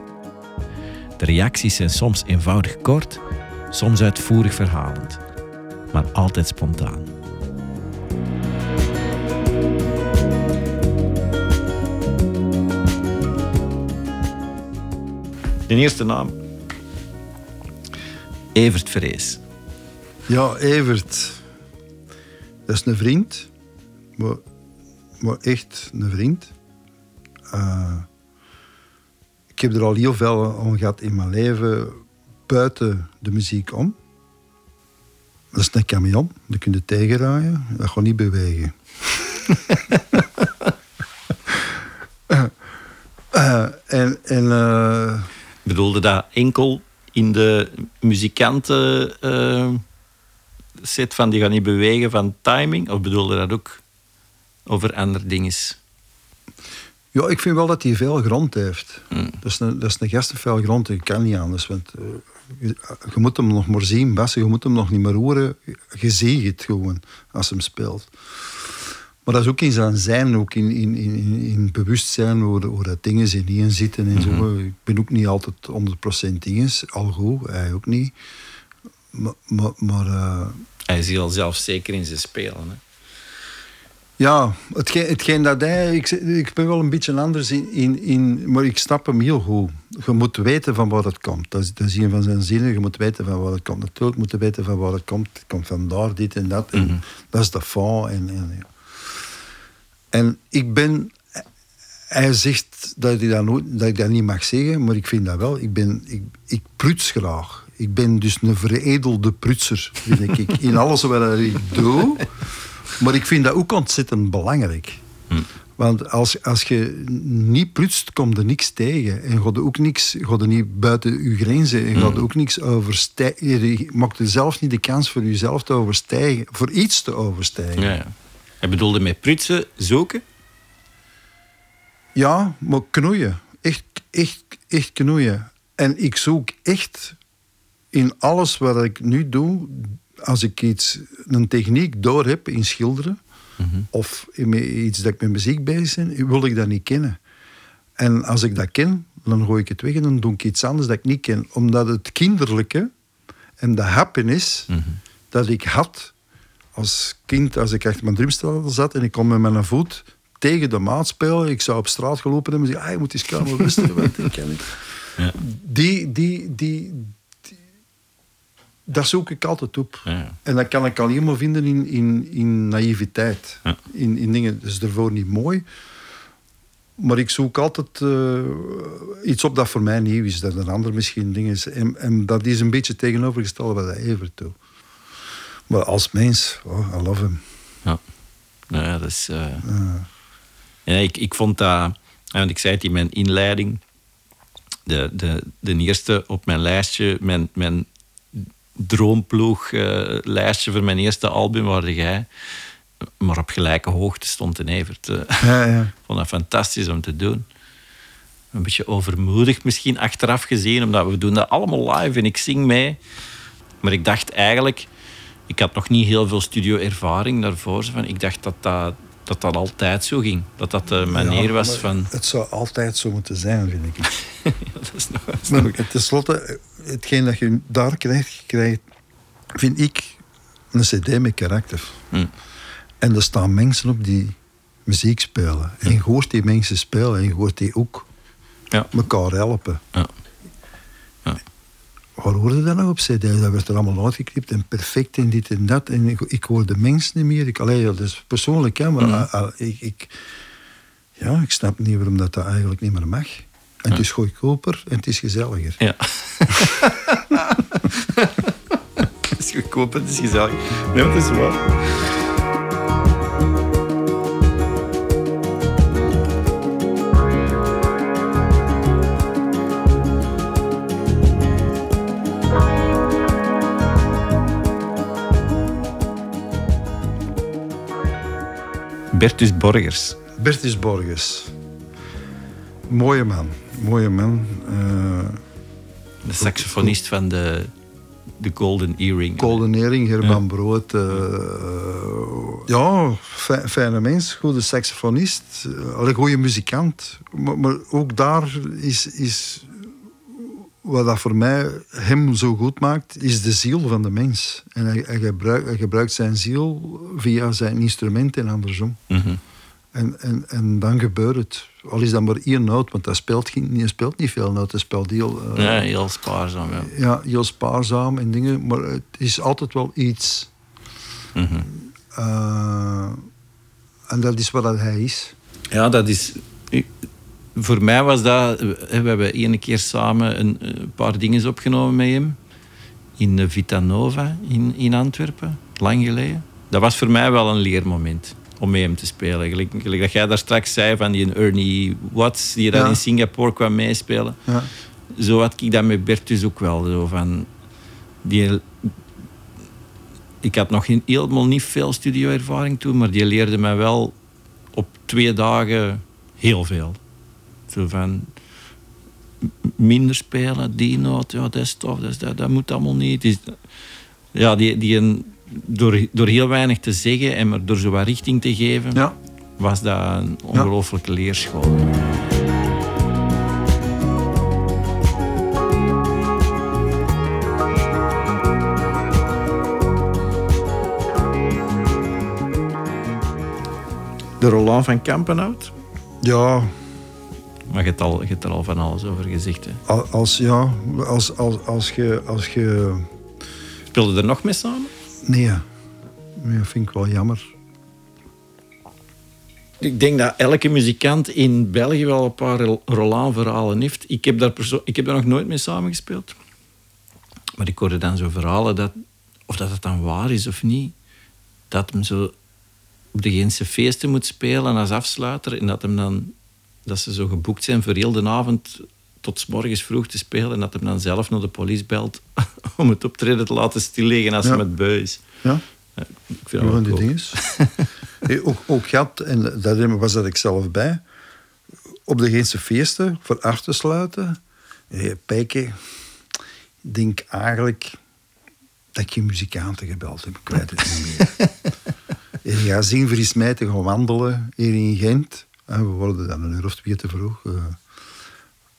De reacties zijn soms eenvoudig kort, soms uitvoerig verhalend, maar altijd spontaan. De eerste naam. Evert Vrees. Ja, Evert. Dat is een vriend. Maar, maar echt een vriend. Uh, ik heb er al heel veel aan gehad in mijn leven buiten de muziek om. Dat is een camion, dat kun je tegenraaien. Dat gaat niet bewegen. uh, en... en Bedoelde dat enkel in de muzikanten set van die gaat niet bewegen van timing? Of bedoelde dat ook over andere dingen? Ja, ik vind wel dat hij veel grond heeft. Mm. Dat, is een, dat is een gast met veel grond. Ik kan niet anders. Want, eh, je, je moet hem nog maar zien, Bassen. Je moet hem nog niet meer horen. Je ziet het gewoon als hem speelt. Maar dat is ook in zijn zijn, ook in, in, in, in bewustzijn, hoe, hoe dat dingen zijn in zitten en zo. Ik ben ook niet altijd 100% dinges, al goed, hij ook niet. Maar, maar, maar eh, Hij is heel zelfzeker in zijn spelen. Hè? ja, hetgeen, hetgeen dat hij... Ik, ik ben wel een beetje anders in, in, in... Maar ik snap hem heel goed. Je moet weten van waar het komt. Dat is, dat is een van zijn zinnen. Je moet weten van waar het komt. Natuurlijk moet je weten van waar het komt. Het komt vandaar, dit en dat. En Dat is de fond. En, en, ja. en ik ben... Hij zegt dat, hij dat, nooit, dat ik dat niet mag zeggen, maar ik vind dat wel. Ik, ben, ik, ik pruts graag. Ik ben dus een veredelde prutser, vind ik. In alles wat ik doe. Maar ik vind dat ook ontzettend belangrijk. Want als, als je niet prutst, komt er niks tegen. En gaat er ook niks, gaat er niet buiten je grenzen. En gaat er ook niks overstijgen. Je maakt er zelf niet de kans voor jezelf te overstijgen. Voor iets te overstijgen. Ja, ja. Hij bedoelde met prutsen zoeken? Ja, maar knoeien. Echt, echt, echt knoeien. En ik zoek echt in alles wat ik nu doe, als ik iets, een techniek door heb in schilderen, of in me- iets dat ik met muziek bezig ben, wil ik dat niet kennen. En als ik dat ken, dan gooi ik het weg en dan doe ik iets anders dat ik niet ken. Omdat het kinderlijke en de happiness dat ik had als kind, als ik achter mijn drumstel zat en ik kon met mijn voet tegen de maat spelen, ik zou op straat gelopen hebben en zeggen, ah, je moet eens komen rusten, want ik ken het. Ja. Die, die, die, dat zoek ik altijd op. Ja. En dat kan ik alleen maar vinden in, in, in naïviteit. Ja. In, in dingen, dat is ervoor niet mooi. Maar ik zoek altijd eh, iets op dat voor mij nieuw is, dat een ander misschien dingen is. En, en dat is een beetje tegenovergesteld wat hij Evert. Maar als mens, oh, I love him. Ja. Nou ja, dat is... eh, ja, ik, ik vond dat... Want ik zei het in mijn inleiding. De, de, de eerste op mijn lijstje, mijn, mijn droomploeg eh, lijstje voor mijn eerste album, waar jij. Maar op gelijke hoogte stond in Evert. eh. Ja, ja. Ik vond dat fantastisch om te doen. Een beetje overmoedig misschien achteraf gezien, omdat we doen dat allemaal live en ik zing mee. Maar ik dacht eigenlijk, ik had nog niet heel veel studioervaring daarvoor. Van, ik dacht dat dat, dat dat altijd zo ging. Dat dat de manier Ja, was van... Het zou altijd zo moeten zijn, vind ik. dat is nog, dat is nog- Maar ten slotte, hetgeen dat je daar krijgt, krijgt, vind ik, een cd met karakter. Hm. En er staan mensen op die muziek spelen. En je hoort die mensen spelen en je hoort die ook Ja. elkaar helpen. Ja. Ja. Waar hoorde dat nou op cd? Dat werd er allemaal uitgeknipt en perfect en dit en dat. En ik, ik hoor de mensen niet meer. Ik, allee, dat is persoonlijk, hè, maar ah, ah, ik, ik, ja, ik snap niet waarom dat, dat eigenlijk niet meer mag. En het is goedkoper en het is gezelliger. Ja. Het is goedkoop, het is gezellig. Nee, het is waar. Bertus Borgers. Bertus Borges. Mooie man. Mooie man. Eh, De saxofonist van de, de Golden Earring. Golden Earring, Herman Brood. eh, ja, fi- fijne mens. Goede saxofonist. eh, Allee, goede muzikant. Maar, maar ook daar is, is... Wat dat voor mij hem zo goed maakt, is de ziel van de mens. En hij, hij, gebruikt, hij gebruikt zijn ziel via zijn instrument en andersom. Mhm. En, en, en dan gebeurt het. Al is dat maar één noot, want hij speelt, geen, hij speelt niet veel noten. Hij speelt heel, eh, Ja, heel spaarzaam. Ja. ja, heel spaarzaam en dingen. Maar het is altijd wel iets. Mhm. Eh, en dat is wat dat hij is. Ja, dat is. Voor mij was dat. We hebben ene keer samen een, een paar dingen opgenomen met hem. In de Vitanova in, in Antwerpen, lang geleden. Dat was voor mij wel een leermoment om met hem te spelen. Gelijk, gelijk dat jij daar straks zei van die Ernie Watts, die Ja. in Singapore kwam meespelen. Ja. Zo had ik dat met Bertus ook wel. Zo van, die, ik had nog geen, helemaal niet veel studioervaring toen, maar die leerde mij wel op twee dagen heel veel. Zo van minder spelen, die noot, ja, dat is tof, dat, is, dat, dat moet allemaal niet. Dus, ja, die, die een, door, door heel weinig te zeggen en maar door zo wat richting te geven, Ja. was dat een ongelooflijke leerschool. De Roland van Kampenhout. Ja, Maar je hebt, al, je hebt er al van alles over gezegd. Hè. al- als, ja, als, als, als je... Als je Speelde er nog mee samen? nee, nee, dat vind ik wel jammer. Ik denk dat elke muzikant in België wel een paar Ro- Roland-verhalen heeft. Ik heb, daar ik heb daar nog nooit mee samengespeeld. Maar ik hoorde dan zo verhalen, dat, of dat het dan waar is of niet, dat hem zo op de Gentse feesten moet spelen als afsluiter en dat, hem dan, dat ze zo geboekt zijn voor heel de avond tot 's morgens vroeg te spelen en dat hem dan zelf naar de politie belt om het optreden te laten stilleggen als Ja. hij met bui is. Ja, Ja, Ik vind dat die dingen. Hey, ook, ook gehad, en daar was dat ik zelf bij, op de Geense feesten voor af te sluiten. Hey, Pijke, ik denk eigenlijk dat ik geen muzikanten gebeld heb. Ik weet het niet meer. en je zien, Vries mij te gaan wandelen hier in Gent. We worden dan een uur of twee te vroeg.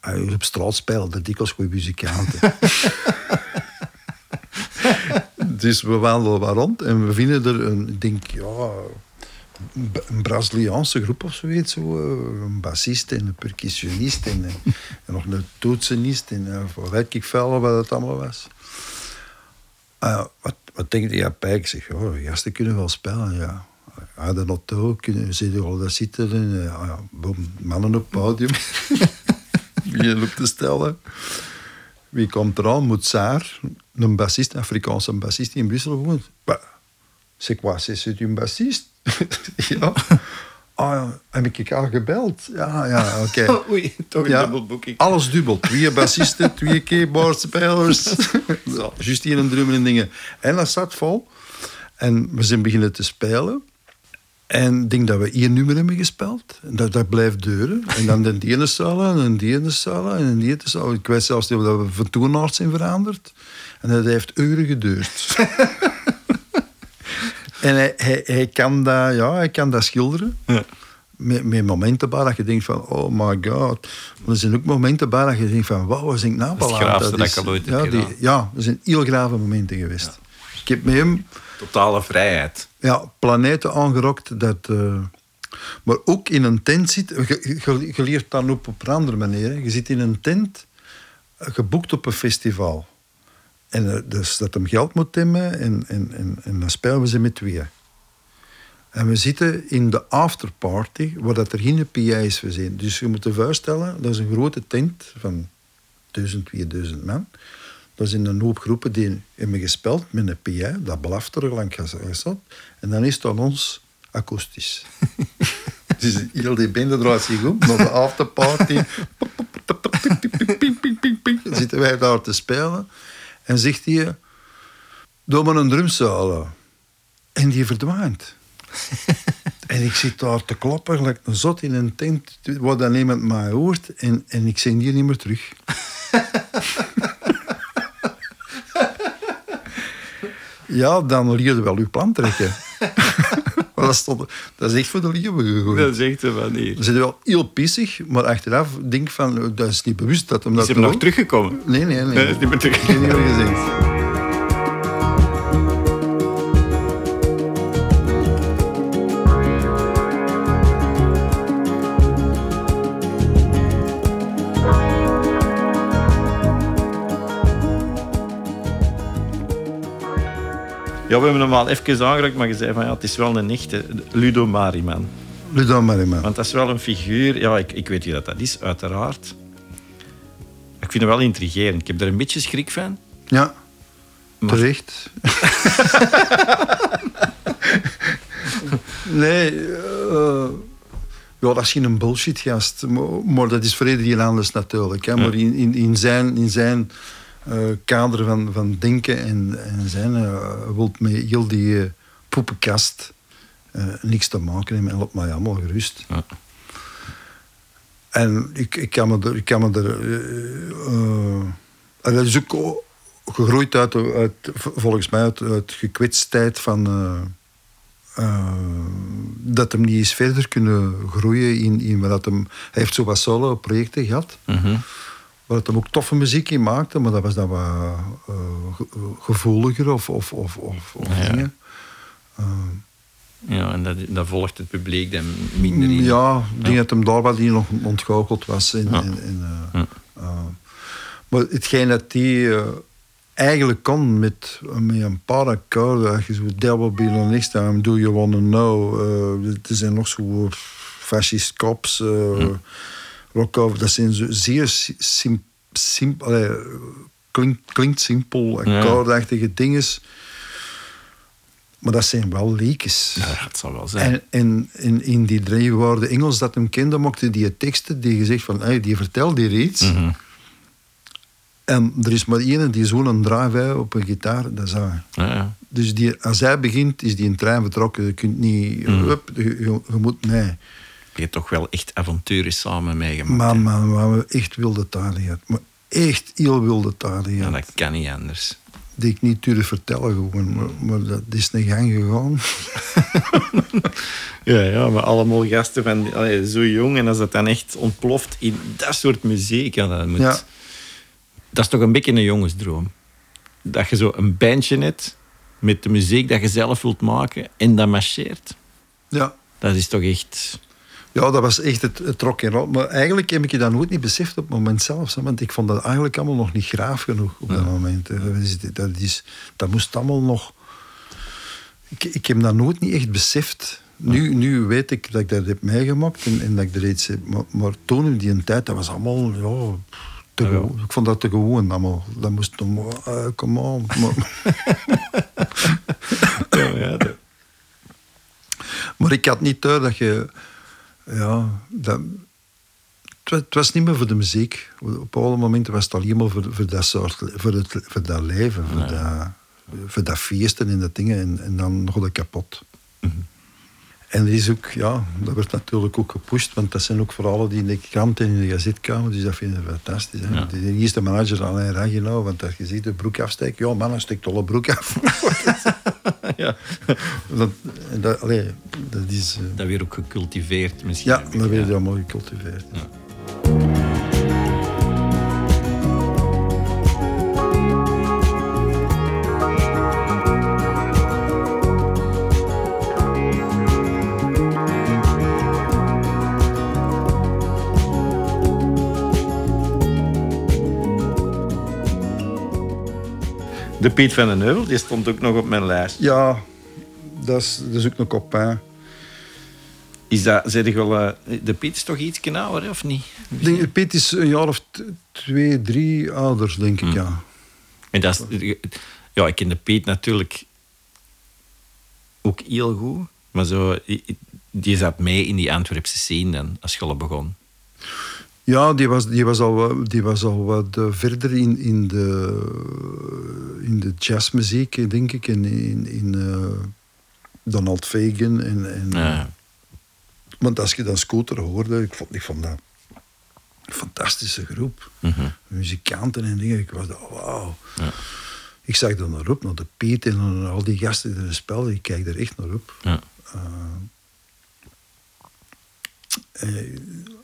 eh, op straat spelen, dat dikwijls goede muzikanten. dus we wandelen wat rond en we vinden er een, ik denk, ja, een Braziliaanse groep of zoiets. Zo, eh, een bassist en een percussionist en, eh, en nog een toetsenist en uh, weet ik veel wat het allemaal was. Ah, wat, wat denk je? Ja, Pijk zegt, oh, gasten kunnen wel spelen, ja. Ja, de auto, kunnen ze al daar zitten en eh, ah ja, boom, mannen op het podium. Wie op te stellen. Wie komt er aan? Moetsaar, een bassist, een Afrikaanse bassist die in Brussel woont. C'est quoi, c'est c'est une bassiste? ja. Ah heb ik al gebeld? Ja, ja, oké. Oei, toch een Ja, dubbelboeking. Alles dubbel. Twee bassisten, twee keyboardspelers. Juist hier een drummer en dingen. En dat zat vol. En we zijn beginnen te spelen. En ik denk dat we één nummer hebben gespeeld. En dat, dat blijft deuren. En dan de ene zaal en de ene zaal en de ene zaal. Ik weet zelfs niet of we van toenaard zijn veranderd. En dat heeft uren geduurd. en hij, hij, hij, kan dat, ja, hij kan dat schilderen. Ja. Met, met momenten bij dat je denkt van, oh my god. Maar er zijn ook momenten bij dat je denkt van, wauw, wat zing ik nou Dat is het graafste dat ik al ooit heb ja, die- ja, er zijn heel grave momenten geweest. Ik heb met hem Totale vrijheid. ja, planeten aangerokt. Dat, eh, maar ook in een tent zit. Je, leert dan op op een andere manier. Je zit in een tent, eh, geboekt op een festival. En eh, dus dat hem geld moet hebben en, en, en, en dan spelen we ze met tweeën. En we zitten in de afterparty, waar dat er geen PA is voorzien. Dus je moet je voorstellen, dat is een grote tent van 1000, 2000 man. Dat zijn een hoop groepen die hebben gespeeld met een PA, dat blaft er lang gezet. En dan is het aan ons akoestisch. dus heel die bende draait zich om naar de afterparty. Dan zitten wij daar te spelen. En zegt hij, doe maar een drumsolo. En die verdwijnt. en ik zit daar te klappen, gelijk een zot in een tent, waar dan niemand mij hoort. En, en ik zie die niet meer terug. ja, dan leer je wel je plan trekken. Maar dat, stond, dat is echt voor de leeuwen gegooid. Dat is echt manier. Ze zijn wel heel pissig, maar achteraf denk ik van, eh, dat is niet bewust dat hem Is dat hem nog teruggekomen? Nee, nee, nee. Nee, is niet meer terug. Geen meer gezien. Ja, we hebben hem al even aangeraakt, maar je zei van ja, het is wel een echte Ludo Mariman. Ludo Mariman. Want dat is wel een figuur, ja, ik, ik weet wie dat, dat is, uiteraard. Ik vind hem wel intrigerend. Ik heb er een beetje schrik van. Ja, Maar- terecht. nee, eh, ja, dat is geen bullshit gast, maar, maar dat is voor iedereen anders natuurlijk. Hè. Maar in, in, in zijn, in zijn eh, kader van, van denken en, en zijn. Uh, wilt met heel die uh, poepenkast niks te maken hebben en laat mij allemaal gerust. Ja. En ik, ik kan me er... Ik kan me er dat is ook gegroeid uit, uit, volgens mij uit, uit gekwetstheid van uh, dat hem niet eens verder kunnen groeien in, in wat hem... Hij heeft zo wat solo-projecten gehad. Mm Waar het hem ook toffe muziek in maakte, maar dat was dan wat uh, gevoeliger of, of, of, of, of ja. dingen. Uh, ja, en dat, dat volgt het publiek dan minder in. Ja, ik denk dat hem daar wat in nog ontgoocheld was. In, ja. in, in maar hetgeen dat die eigenlijk kan met, met een paar akkoorden. Als je zo Be the Next Time, Do You Wanna Know. Uh, er zijn nog zo fascist cops, uh. Rock over. Dat zijn zo zeer sim, simpel, klinkt, klinkt simpel, akkoordachtige ja. dingen. Maar dat zijn wel leekjes. Ja, dat zal wel zijn. En, en in, in die drie woorden Engels dat hem kende, mochten die teksten die gezegd van, hey, die vertelt hier iets. Mm -hmm. En er is maar één die zo'n draai op een gitaar, dat is hij. Ja, Dus die, als hij begint, is die een trein vertrokken. Je kunt niet... Mm. Up, je, je, moet... Nee. Je hebt toch wel echt avonturen samen meegemaakt. Maar, maar, maar we echt wilde talen gehad. Maar echt heel wilde talen gehad. Ja, dat kan niet anders. Die ik niet durf vertellen gewoon. Maar, maar dat is een gang gegaan. ja, ja, maar allemaal gasten van allee, zo jong. En als dat dan echt ontploft in dat soort muziek... Ja, dat moet... Ja dat is toch een beetje een jongensdroom. Dat je zo een bandje hebt met de muziek dat je zelf wilt maken en dat marcheert. Ja. Dat is toch echt... Ja, dat was echt het, het rock roll. Maar eigenlijk heb ik je dat nooit niet beseft op het moment zelf. Want ik vond dat eigenlijk allemaal nog niet graaf genoeg op dat moment. Dat, is, dat moest allemaal nog... Ik, ik heb dat nooit niet echt beseft. Nu, nu weet ik dat ik dat heb meegemaakt en, en dat ik er iets heb. Maar, maar toen in die tijd, dat was allemaal... Ja, ik vond dat te gewoon allemaal. Dat moest nog maar, uh, come on. ja, ja, maar ik had niet door dat je... Ja, dat, het, was niet meer voor de muziek. Op alle momenten was het alleen maar voor, voor dat soort... Voor, het, voor dat leven, voor, dat, voor dat feesten en dat dingen. En, en dan nog de kapot. Mm -hmm. En dat is ook, ja, dat wordt natuurlijk ook gepusht, want dat zijn ook verhalen die in de krant en in de gazet komen, dus dat vinden we fantastisch. Hè? Ja. De eerste manager Alain want als je ziet de broek afsteken, ja man, steekt alle broek af. ja. dat, dat, allee, dat is... Uh... Dat weer ook gecultiveerd misschien. Ja, dat weer ja. mooi gecultiveerd. Ja. De Piet van den Heuvel, die stond ook nog op mijn lijst. Ja, dat is, dat is ook nog op. Hè. Is dat, zeg ik wel, uh, de Piet is toch iets ouder, of niet? Denk, de Piet is een jaar of twee, drie ouders, denk ik, hmm. ja. En dat is, ja, ik ken de Piet natuurlijk ook heel goed. Maar zo, die zat mee in die Antwerpse scene dan, als je al begon. Ja, die was, die was al, die was al wat uh, verder in, in, de, in de jazzmuziek, denk ik. En in, in uh, Donald Fagan. En, en, ja. Want als je dan Scooter hoorde, ik vond, ik vond dat een fantastische groep. Mm -hmm. Muzikanten en dingen. Ik was wauw. Ja. Ik zag er naar op, naar de Piet en al die gasten die er spelden. Ik kijk er echt naar op. Ja. Uh,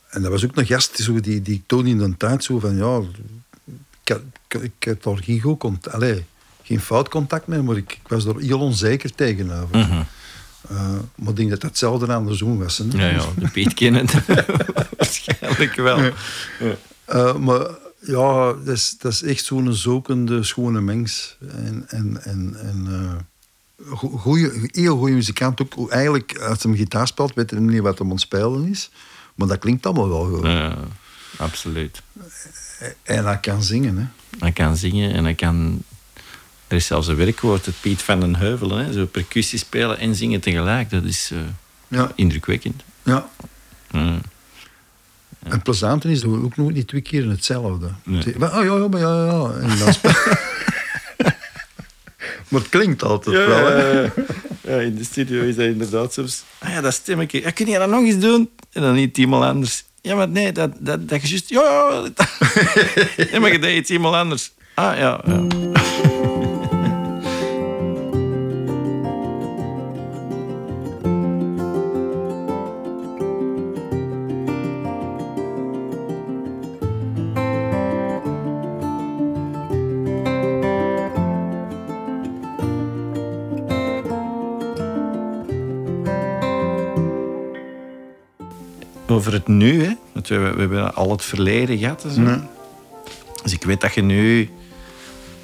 en dat was ook een gast die, die, die toonde in de tijd zo van ja, ik, ik, ik heb daar geen goed contact, allez, geen fout contact mee, maar ik, ik was er heel onzeker tegenover. Mm -hmm. uh, maar ik denk dat dat hetzelfde andersom was. Hè? Ja, ja, de Piet kennen waarschijnlijk wel. Ja. Uh, maar ja, dat is, dat is echt zo'n zokende, schone mens. En, en, en, en uh, goeie, heel goede muzikant. Ook, eigenlijk, als hij gitaar speelt, weet hij niet wat hem aan spelen is. Maar dat klinkt allemaal wel goed. Ja, absoluut. En hij kan zingen, hè? Hij kan zingen en hij kan... Er is zelfs een werkwoord, het Piet van den Heuvelen. Hè? Zo percussie spelen en zingen tegelijk. Dat is uh, ja. indrukwekkend. Ja. En plezanten is ook nog niet twee keer hetzelfde. Nee. Oh ja, ja, ja, ja. En dan spe- maar het klinkt altijd Ja, wel. ja, in de studio is dat inderdaad soms. Ah ja, dat stemmetje. Ja, kun je dat nog eens doen? En dan niet iemand anders. Ja, maar nee, dat, dat, dat je juist... Ja, ja. Ja, maar je deed iets iemand anders. Ah, ja. ja. Over het nu, hè. Want we, we hebben al het verleden gehad. en zo. Nee. Dus ik weet dat je nu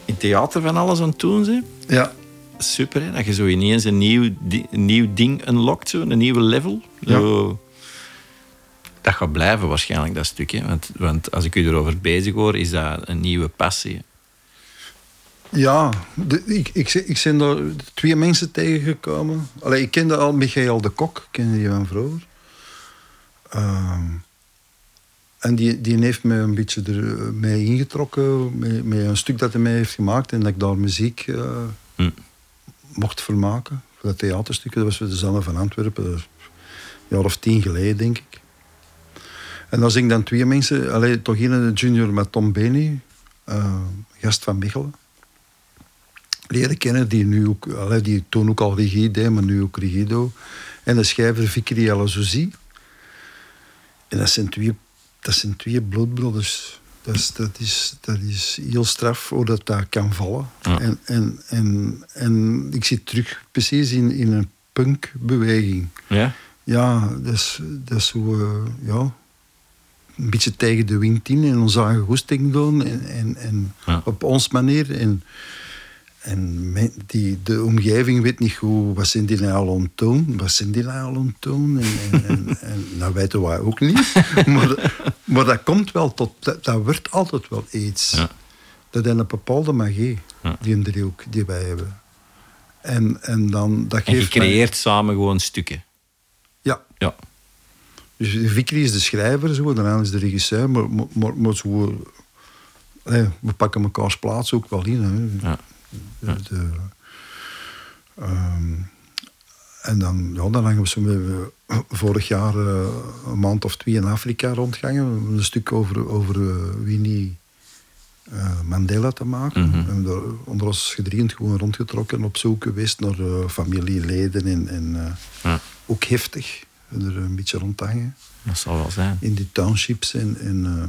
in theater van alles aan het doen bent. Ja, Super, hè? Dat je zo ineens een nieuw, di- een nieuw ding unlockt, zo, een nieuwe level. Zo. Dat gaat blijven waarschijnlijk, dat stukje. Want, want als ik u erover bezig hoor, is dat een nieuwe passie. ja de, ik, ik, ik ben daar twee mensen tegengekomen. Allee, ik kende al Michael de Kok, kende die van vroeger. Ehm, en die, die heeft me een beetje er mee ingetrokken, met, met een stuk dat hij mij heeft gemaakt en dat ik daar muziek eh, Hm. mocht vermaken. Voor dat theaterstuk, dat was voor de van Antwerpen, een jaar of tien geleden, denk ik. En dan zing ik dan twee mensen, allee, toch een junior met Tom Benny, eh, gast van Mechelen. Leren kennen, die, nu ook, allee, die toen ook al regie deed, maar nu ook regie doet. En de schrijver Vickery Alazouzi. En dat zijn twee, dat zijn twee bloedbroeders. Dat is, dat, is, dat is heel straf hoe dat, dat kan vallen. Ja. En, en, en, en ik zit terug precies in, in een punkbeweging. Ja? Ja, dat is, dat is hoe, eh, ja, een beetje tegen de wind in en onze eigen goesting doen en, en, en Ja. op ons manier. En, en men- die, de omgeving weet niet goed, wat zijn die nou al aan? Wat zijn die nou al aan? En, en, dat weten wij ook niet. maar, maar dat komt wel tot, dat, dat wordt altijd wel iets. Ja. Dat is een bepaalde magie, Ja. die een driehoek die wij hebben. En, en dan, dat En je geeft mij- creëert samen gewoon stukken. Ja, Ja. Dus Vicky is de schrijver, zo, daarna is de regisseur, maar, maar, maar, maar zo, eh, we pakken mekaars plaats ook wel in. Hè. Ja. De, de, ehm, en dan, ja, dan hangen we zo eh, vorig jaar eh, een maand of twee in Afrika rondgangen. Een stuk over, over eh, Winnie eh, Mandela te maken. Mhm. We hebben daar onder ons gedriend gewoon rondgetrokken op zoek geweest naar eh, familieleden en, en eh, Ja. ook heftig. Er een beetje rondhangen Dat zal wel zijn. in die townships. En, en, eh,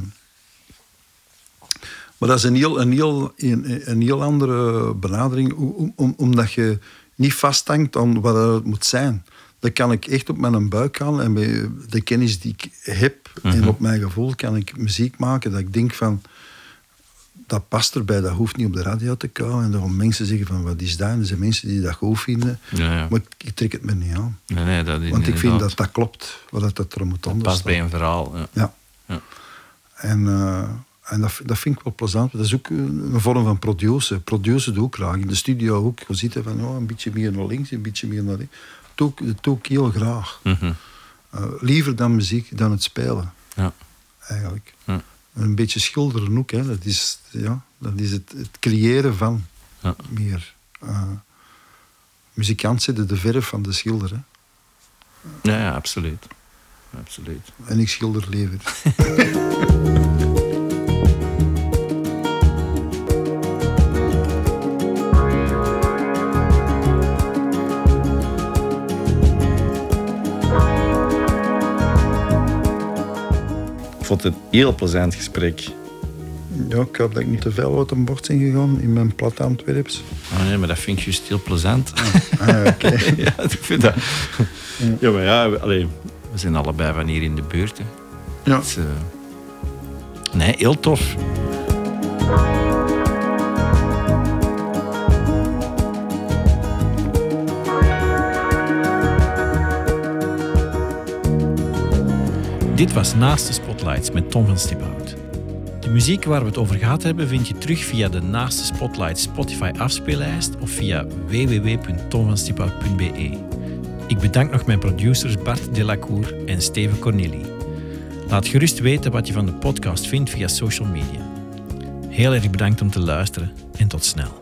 maar dat is een heel, een heel, een, een heel andere benadering, om, om- omdat je niet vasthangt aan wat het moet zijn. Dan kan ik echt op mijn buik gaan en met de kennis die ik heb en op mijn gevoel kan ik muziek maken dat ik denk van dat past erbij, dat hoeft niet op de radio te komen. En dan gaan mensen zeggen van wat is dat? En er zijn mensen die dat goed vinden. Ja, ja. Maar ik, trek het me niet aan. Nee, nee, dat is Want ik vind dat dat klopt, wat dat, dat er moet dat onder past staan. bij een verhaal. Ja. Ja. Ja. En, eh, en dat, dat vind ik wel plezant. Dat is ook een een vorm van produceren. Produceren doe ik graag. In de studio ook. Je ziet er van oh, een beetje meer naar links, een beetje meer naar rechts. Dat doe ik, dat doe ik heel graag. Mhm. Eh, liever dan muziek, dan het spelen. Ja. Eigenlijk. Ja. Een beetje schilderen ook. Hè. Dat is, ja, dat is het, het creëren van Ja. meer. eh muzikant zitten de verf van de schilder. Hè. Ja, ja, absoluut. Absoluut. En ik schilder liever. vond het een heel plezant gesprek. Ja, ik hoop dat ik niet te veel uit een bord ben gegaan in mijn plat Antwerps. Oh nee, maar dat vind ik juist heel plezant. Ah, ja, oké. ja, ik vind dat... Ja, maar ja, we, allee, we zijn allebei van hier in de buurt. Hè. Ja. Dus, nee, heel tof. Dit was Naast de Met Tom van Stiphout. De muziek waar we het over gehad hebben vind je terug via de Naaste Spotlights Spotify afspeellijst of via www.tomvanstiphout.be. Ik bedank nog mijn producers Bart Delacour en Steven Corneli. Laat gerust weten wat je van de podcast vindt via social media. Heel erg bedankt om te luisteren en tot snel.